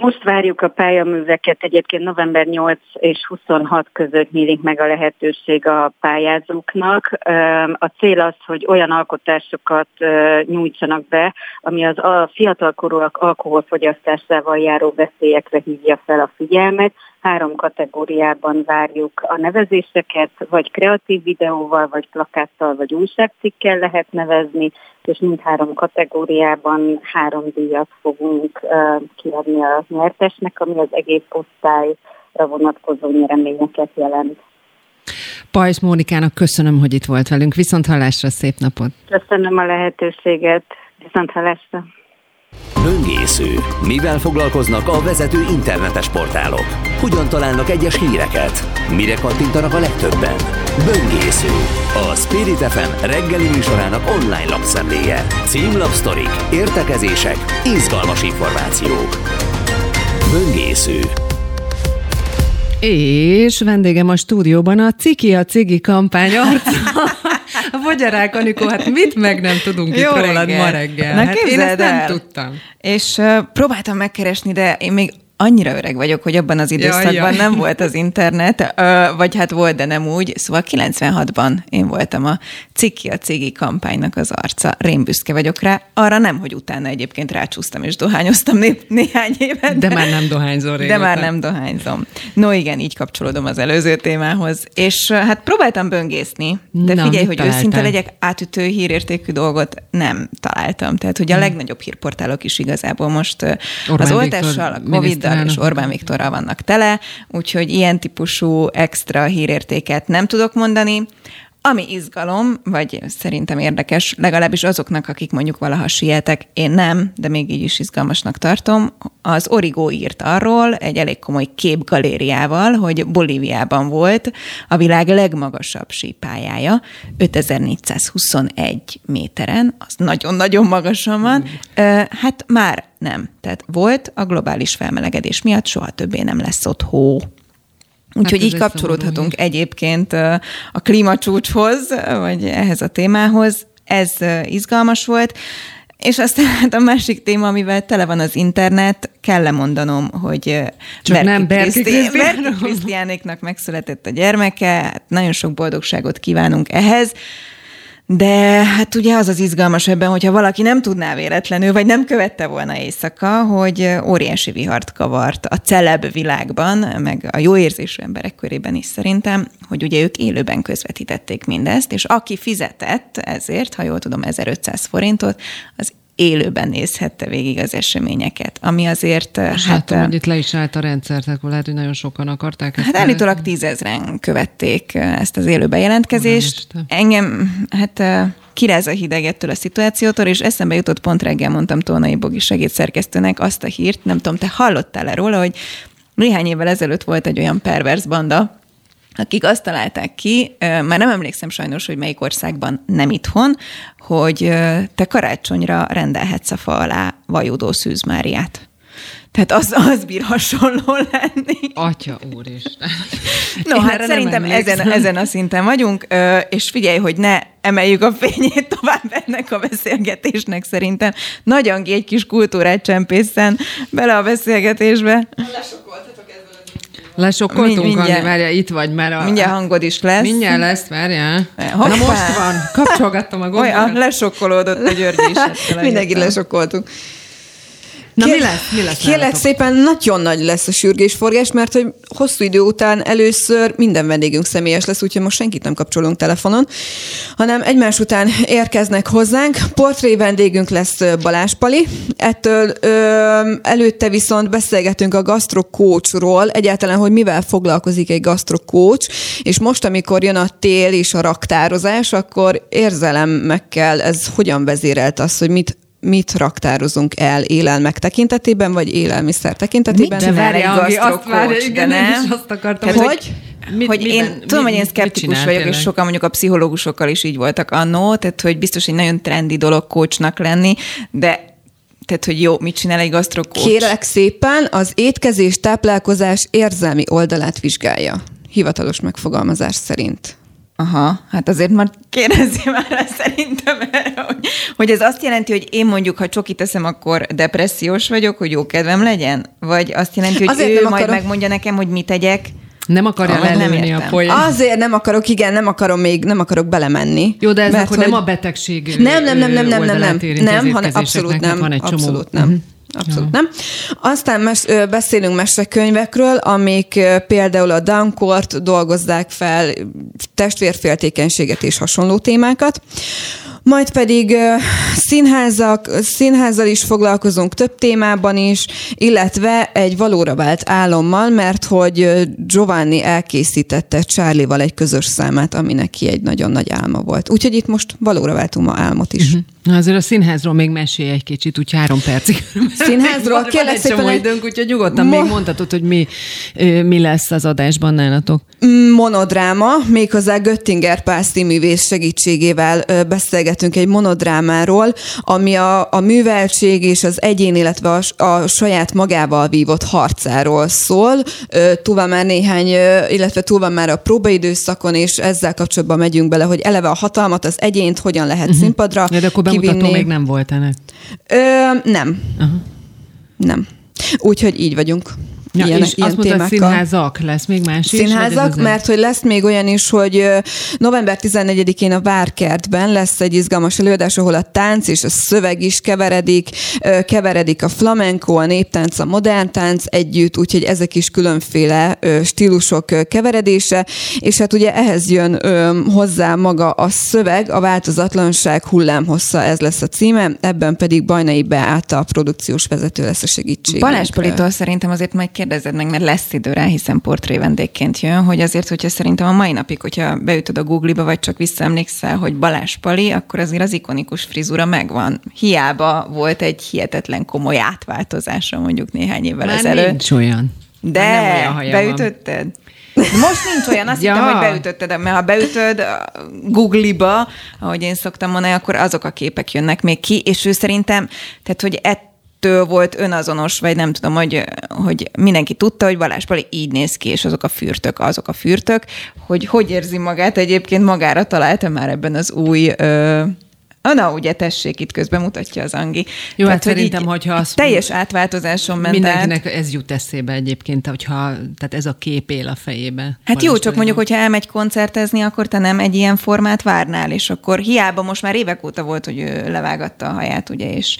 Most várjuk a pályaműveket, egyébként november 8 és 26 között nyílik meg a lehetőség a pályázóknak. A cél az, hogy olyan alkotásokat nyújtsanak be, ami az a fiatalkorúak alkoholfogyasztásával járó veszélyekre hívja fel a figyelmet, Három kategóriában várjuk a nevezéseket, vagy kreatív videóval, vagy plakáttal, vagy újságcikkel lehet nevezni, és mindhárom kategóriában három díjat fogunk uh, kiadni a nyertesnek, ami az egész osztályra vonatkozó nyereményeket jelent. Pajs Mónikának köszönöm, hogy itt volt velünk. Viszont hallásra, szép napot! Köszönöm a lehetőséget. Viszont hallásra! Böngész Böngésző. Mivel foglalkoznak a vezető internetes portálok? Hogyan találnak egyes híreket? Mire kattintanak a legtöbben? Böngésző. A Spirit FM reggeli műsorának online lapszemléje. Címlapsztorik, értekezések, izgalmas információk. Böngésző. És vendégem a stúdióban a Ciki a Cigi kampány arca. A Bogyarák Anikó, hát mit meg nem tudunk Jó itt rólad reggel. ma reggel? Na, hát én ezt nem el. tudtam. És uh, próbáltam megkeresni, de én még annyira öreg vagyok, hogy abban az időszakban jaj, jaj. nem volt az internet, vagy hát volt, de nem úgy. Szóval 96-ban én voltam a Ciki a Cigi kampánynak az arca. Rémbüszke vagyok rá. Arra nem, hogy utána egyébként rácsúsztam és dohányoztam né- néhány évet. De, már nem dohányzol régóta. De már nem dohányzom. No igen, így kapcsolódom az előző témához. És hát próbáltam böngészni, de Na, figyelj, hogy találtál? őszinte legyek, átütő hírértékű dolgot nem találtam. Tehát, hogy a hmm. legnagyobb hírportálok is igazából most Orbán az oltással, a Covid Orbánnal és Orbán Viktorral vannak tele, úgyhogy ilyen típusú extra hírértéket nem tudok mondani. Ami izgalom, vagy szerintem érdekes, legalábbis azoknak, akik mondjuk valaha sietek, én nem, de még így is izgalmasnak tartom, az Origo írt arról egy elég komoly képgalériával, hogy Bolíviában volt a világ legmagasabb sípájája, 5421 méteren, az nagyon-nagyon magasan van. Hát már nem. Tehát volt, a globális felmelegedés miatt soha többé nem lesz ott hó. Úgyhogy hát így kapcsolódhatunk szomorú. egyébként a klímacsúcshoz, vagy ehhez a témához. Ez izgalmas volt. És aztán hát a másik téma, amivel tele van az internet, kell lemondanom, hogy Csak Berki nem Berki Krisztiánéknak megszületett a gyermeke, hát nagyon sok boldogságot kívánunk ehhez. De hát ugye az az izgalmas ebben, hogyha valaki nem tudná véletlenül, vagy nem követte volna éjszaka, hogy óriási vihart kavart a celeb világban, meg a jó érzésű emberek körében is szerintem, hogy ugye ők élőben közvetítették mindezt, és aki fizetett ezért, ha jól tudom, 1500 forintot, az élőben nézhette végig az eseményeket, ami azért... Most hát, látom, hogy itt le is állt a rendszer, tehát lehet, hogy nagyon sokan akarták ezt. Hát állítólag tízezren követték ezt az élő bejelentkezést. Engem, hát kiráz a hideg ettől a szituációtól, és eszembe jutott pont reggel, mondtam Tónai Bogi segédszerkesztőnek azt a hírt, nem tudom, te hallottál-e róla, hogy néhány évvel ezelőtt volt egy olyan pervers banda, akik azt találták ki, már nem emlékszem sajnos, hogy melyik országban, nem itthon, hogy te karácsonyra rendelhetsz a fa alá vajudó szűzmáriát. Tehát az, az bír hasonló lenni. Atya úristen. No, hát szerintem ezen, ezen a szinten vagyunk, és figyelj, hogy ne emeljük a fényét tovább ennek a beszélgetésnek szerintem. Nagy Angi egy kis kultúrát csempészen bele a beszélgetésbe. Lesokkoltunk, Mind, Andi, várja, itt vagy már. A, mindjárt hangod is lesz. Mindjárt lesz, várjál. Na most van, kapcsolgattam a gombot. Olyan, lesokkolódott a György is. Mindenki lesokkoltunk. Na Kér, mi lesz? Mi lesz kérlek szépen, nagyon nagy lesz a sürgésforgás, mert hogy hosszú idő után először minden vendégünk személyes lesz, úgyhogy most senkit nem kapcsolunk telefonon, hanem egymás után érkeznek hozzánk. Portré vendégünk lesz Balázs Pali. Ettől ö, előtte viszont beszélgetünk a gastrokócsról, egyáltalán, hogy mivel foglalkozik egy gastrokócs, és most, amikor jön a tél és a raktározás, akkor érzelem meg kell, ez hogyan vezérelt az, hogy mit mit raktározunk el élelmek tekintetében, vagy élelmiszer tekintetében. Mit várja, egy igen, de nem. azt akartam, hogy, hogy Mit, hogy miben, én tudom, hogy én szkeptikus vagyok, tényleg? és sokan mondjuk a pszichológusokkal is így voltak annó, tehát hogy biztos egy nagyon trendi dolog coachnak lenni, de tehát, hogy jó, mit csinál egy gasztrokócs? Kérlek szépen, az étkezés, táplálkozás érzelmi oldalát vizsgálja. Hivatalos megfogalmazás szerint. Aha, hát azért már kérdezi már szerintem erre, hogy, hogy ez azt jelenti, hogy én mondjuk, ha csokit teszem, akkor depressziós vagyok, hogy jó kedvem legyen? Vagy azt jelenti, hogy azért ő majd akarok... megmondja nekem, hogy mit tegyek? Nem akarja ah, lelőni a poén. Azért nem akarok, igen, nem akarom még, nem akarok belemenni. Jó, de ez akkor hogy... nem a betegség Nem, nem, nem, nem, nem, nem, nem, nem, hanem abszolút nem, van egy abszolút csomó. nem. Abszolút nem. Aztán mes- beszélünk mesekönyvekről, amik például a Dunkort dolgozzák fel, testvérféltékenységet és hasonló témákat. Majd pedig színházak, színházzal is foglalkozunk több témában is, illetve egy valóra vált álommal, mert hogy Giovanni elkészítette Charlie-val egy közös számát, ami neki egy nagyon nagy álma volt. Úgyhogy itt most valóra váltunk ma álmot is. Uh-huh. Na azért a színházról még mesélj egy kicsit, úgy három percig. Színházról kérlek szépen. Egy... időnk, úgyhogy nyugodtan Mo- még mondhatod, hogy mi, mi lesz az adásban nálatok. Monodráma, méghozzá Göttinger Pál színművész segítségével beszélgetünk egy monodrámáról, ami a, a műveltség és az egyén, illetve a, a saját magával vívott harcáról szól. Túl van már néhány, illetve túl van már a próbaidőszakon, és ezzel kapcsolatban megyünk bele, hogy eleve a hatalmat, az egyént hogyan lehet uh-huh. színpadra ja, de akkor kivinni. még nem volt ennek? Ö, nem. Uh-huh. Nem. Úgyhogy így vagyunk. Ja, ilyen, és ilyen azt mondtad, színházak lesz még más is? Színházak, mert hogy lesz még olyan is, hogy november 14-én a Várkertben lesz egy izgalmas előadás, ahol a tánc és a szöveg is keveredik, keveredik a flamenco, a néptánc, a modern tánc együtt, úgyhogy ezek is különféle stílusok keveredése, és hát ugye ehhez jön hozzá maga a szöveg, a változatlanság hullámhossza, ez lesz a címe, ebben pedig Bajnai Beáta, a produkciós vezető lesz a segítség. Balázs Politól szerintem azért majd kérdezed meg, mert lesz idő rá, hiszen portré vendégként jön, hogy azért, hogyha szerintem a mai napig, hogyha beütöd a Google-ba, vagy csak visszaemlékszel, hogy Balázs Pali, akkor azért az ikonikus frizura megvan. Hiába volt egy hihetetlen komoly átváltozása mondjuk néhány évvel Már ezelőtt. nincs olyan. De olyan beütötted? Most nincs olyan, azt ja. hittem, hogy beütötted, mert ha beütöd Google-ba, ahogy én szoktam mondani, akkor azok a képek jönnek még ki, és ő szerintem, tehát hogy ett ettől volt önazonos, vagy nem tudom, hogy, hogy mindenki tudta, hogy Balázs Pali így néz ki, és azok a fürtök, azok a fürtök, hogy hogy érzi magát egyébként? Magára találta már ebben az új ö, Na, ugye tessék, itt közben mutatja az Angi. Jó, tehát, hát szerintem, hogyha az teljes átváltozáson ment Mindenkinek át. ez jut eszébe egyébként, hogyha, tehát ez a kép él a fejébe. Hát jó, csak mondjuk, hogyha elmegy koncertezni, akkor te nem egy ilyen formát várnál, és akkor hiába most már évek óta volt, hogy ő levágatta a haját, ugye, és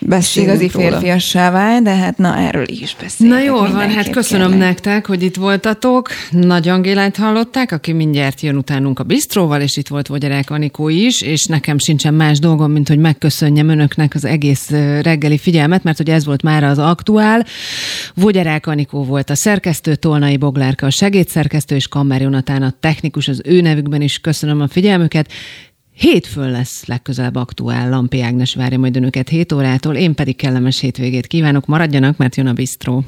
Beszélünk igazi férfiassá vált, de hát na, erről is beszélünk. Na jó van, hát köszönöm kérlek. nektek, hogy itt voltatok. Nagy Angélát hallották, aki mindjárt jön utánunk a bistróval, és itt volt Vogyarák Anikó is, és nekem sincsen más dolgom, mint hogy megköszönjem önöknek az egész reggeli figyelmet, mert hogy ez volt már az aktuál. Vogyarák Anikó volt a szerkesztő, Tolnai Boglárka a segédszerkesztő, és Kammer Jonatán a technikus az ő nevükben is köszönöm a figyelmüket. Hétfőn lesz legközelebb aktuál, Lampi Ágnes várja majd önöket 7 órától, én pedig kellemes hétvégét kívánok, maradjanak, mert jön a bistró.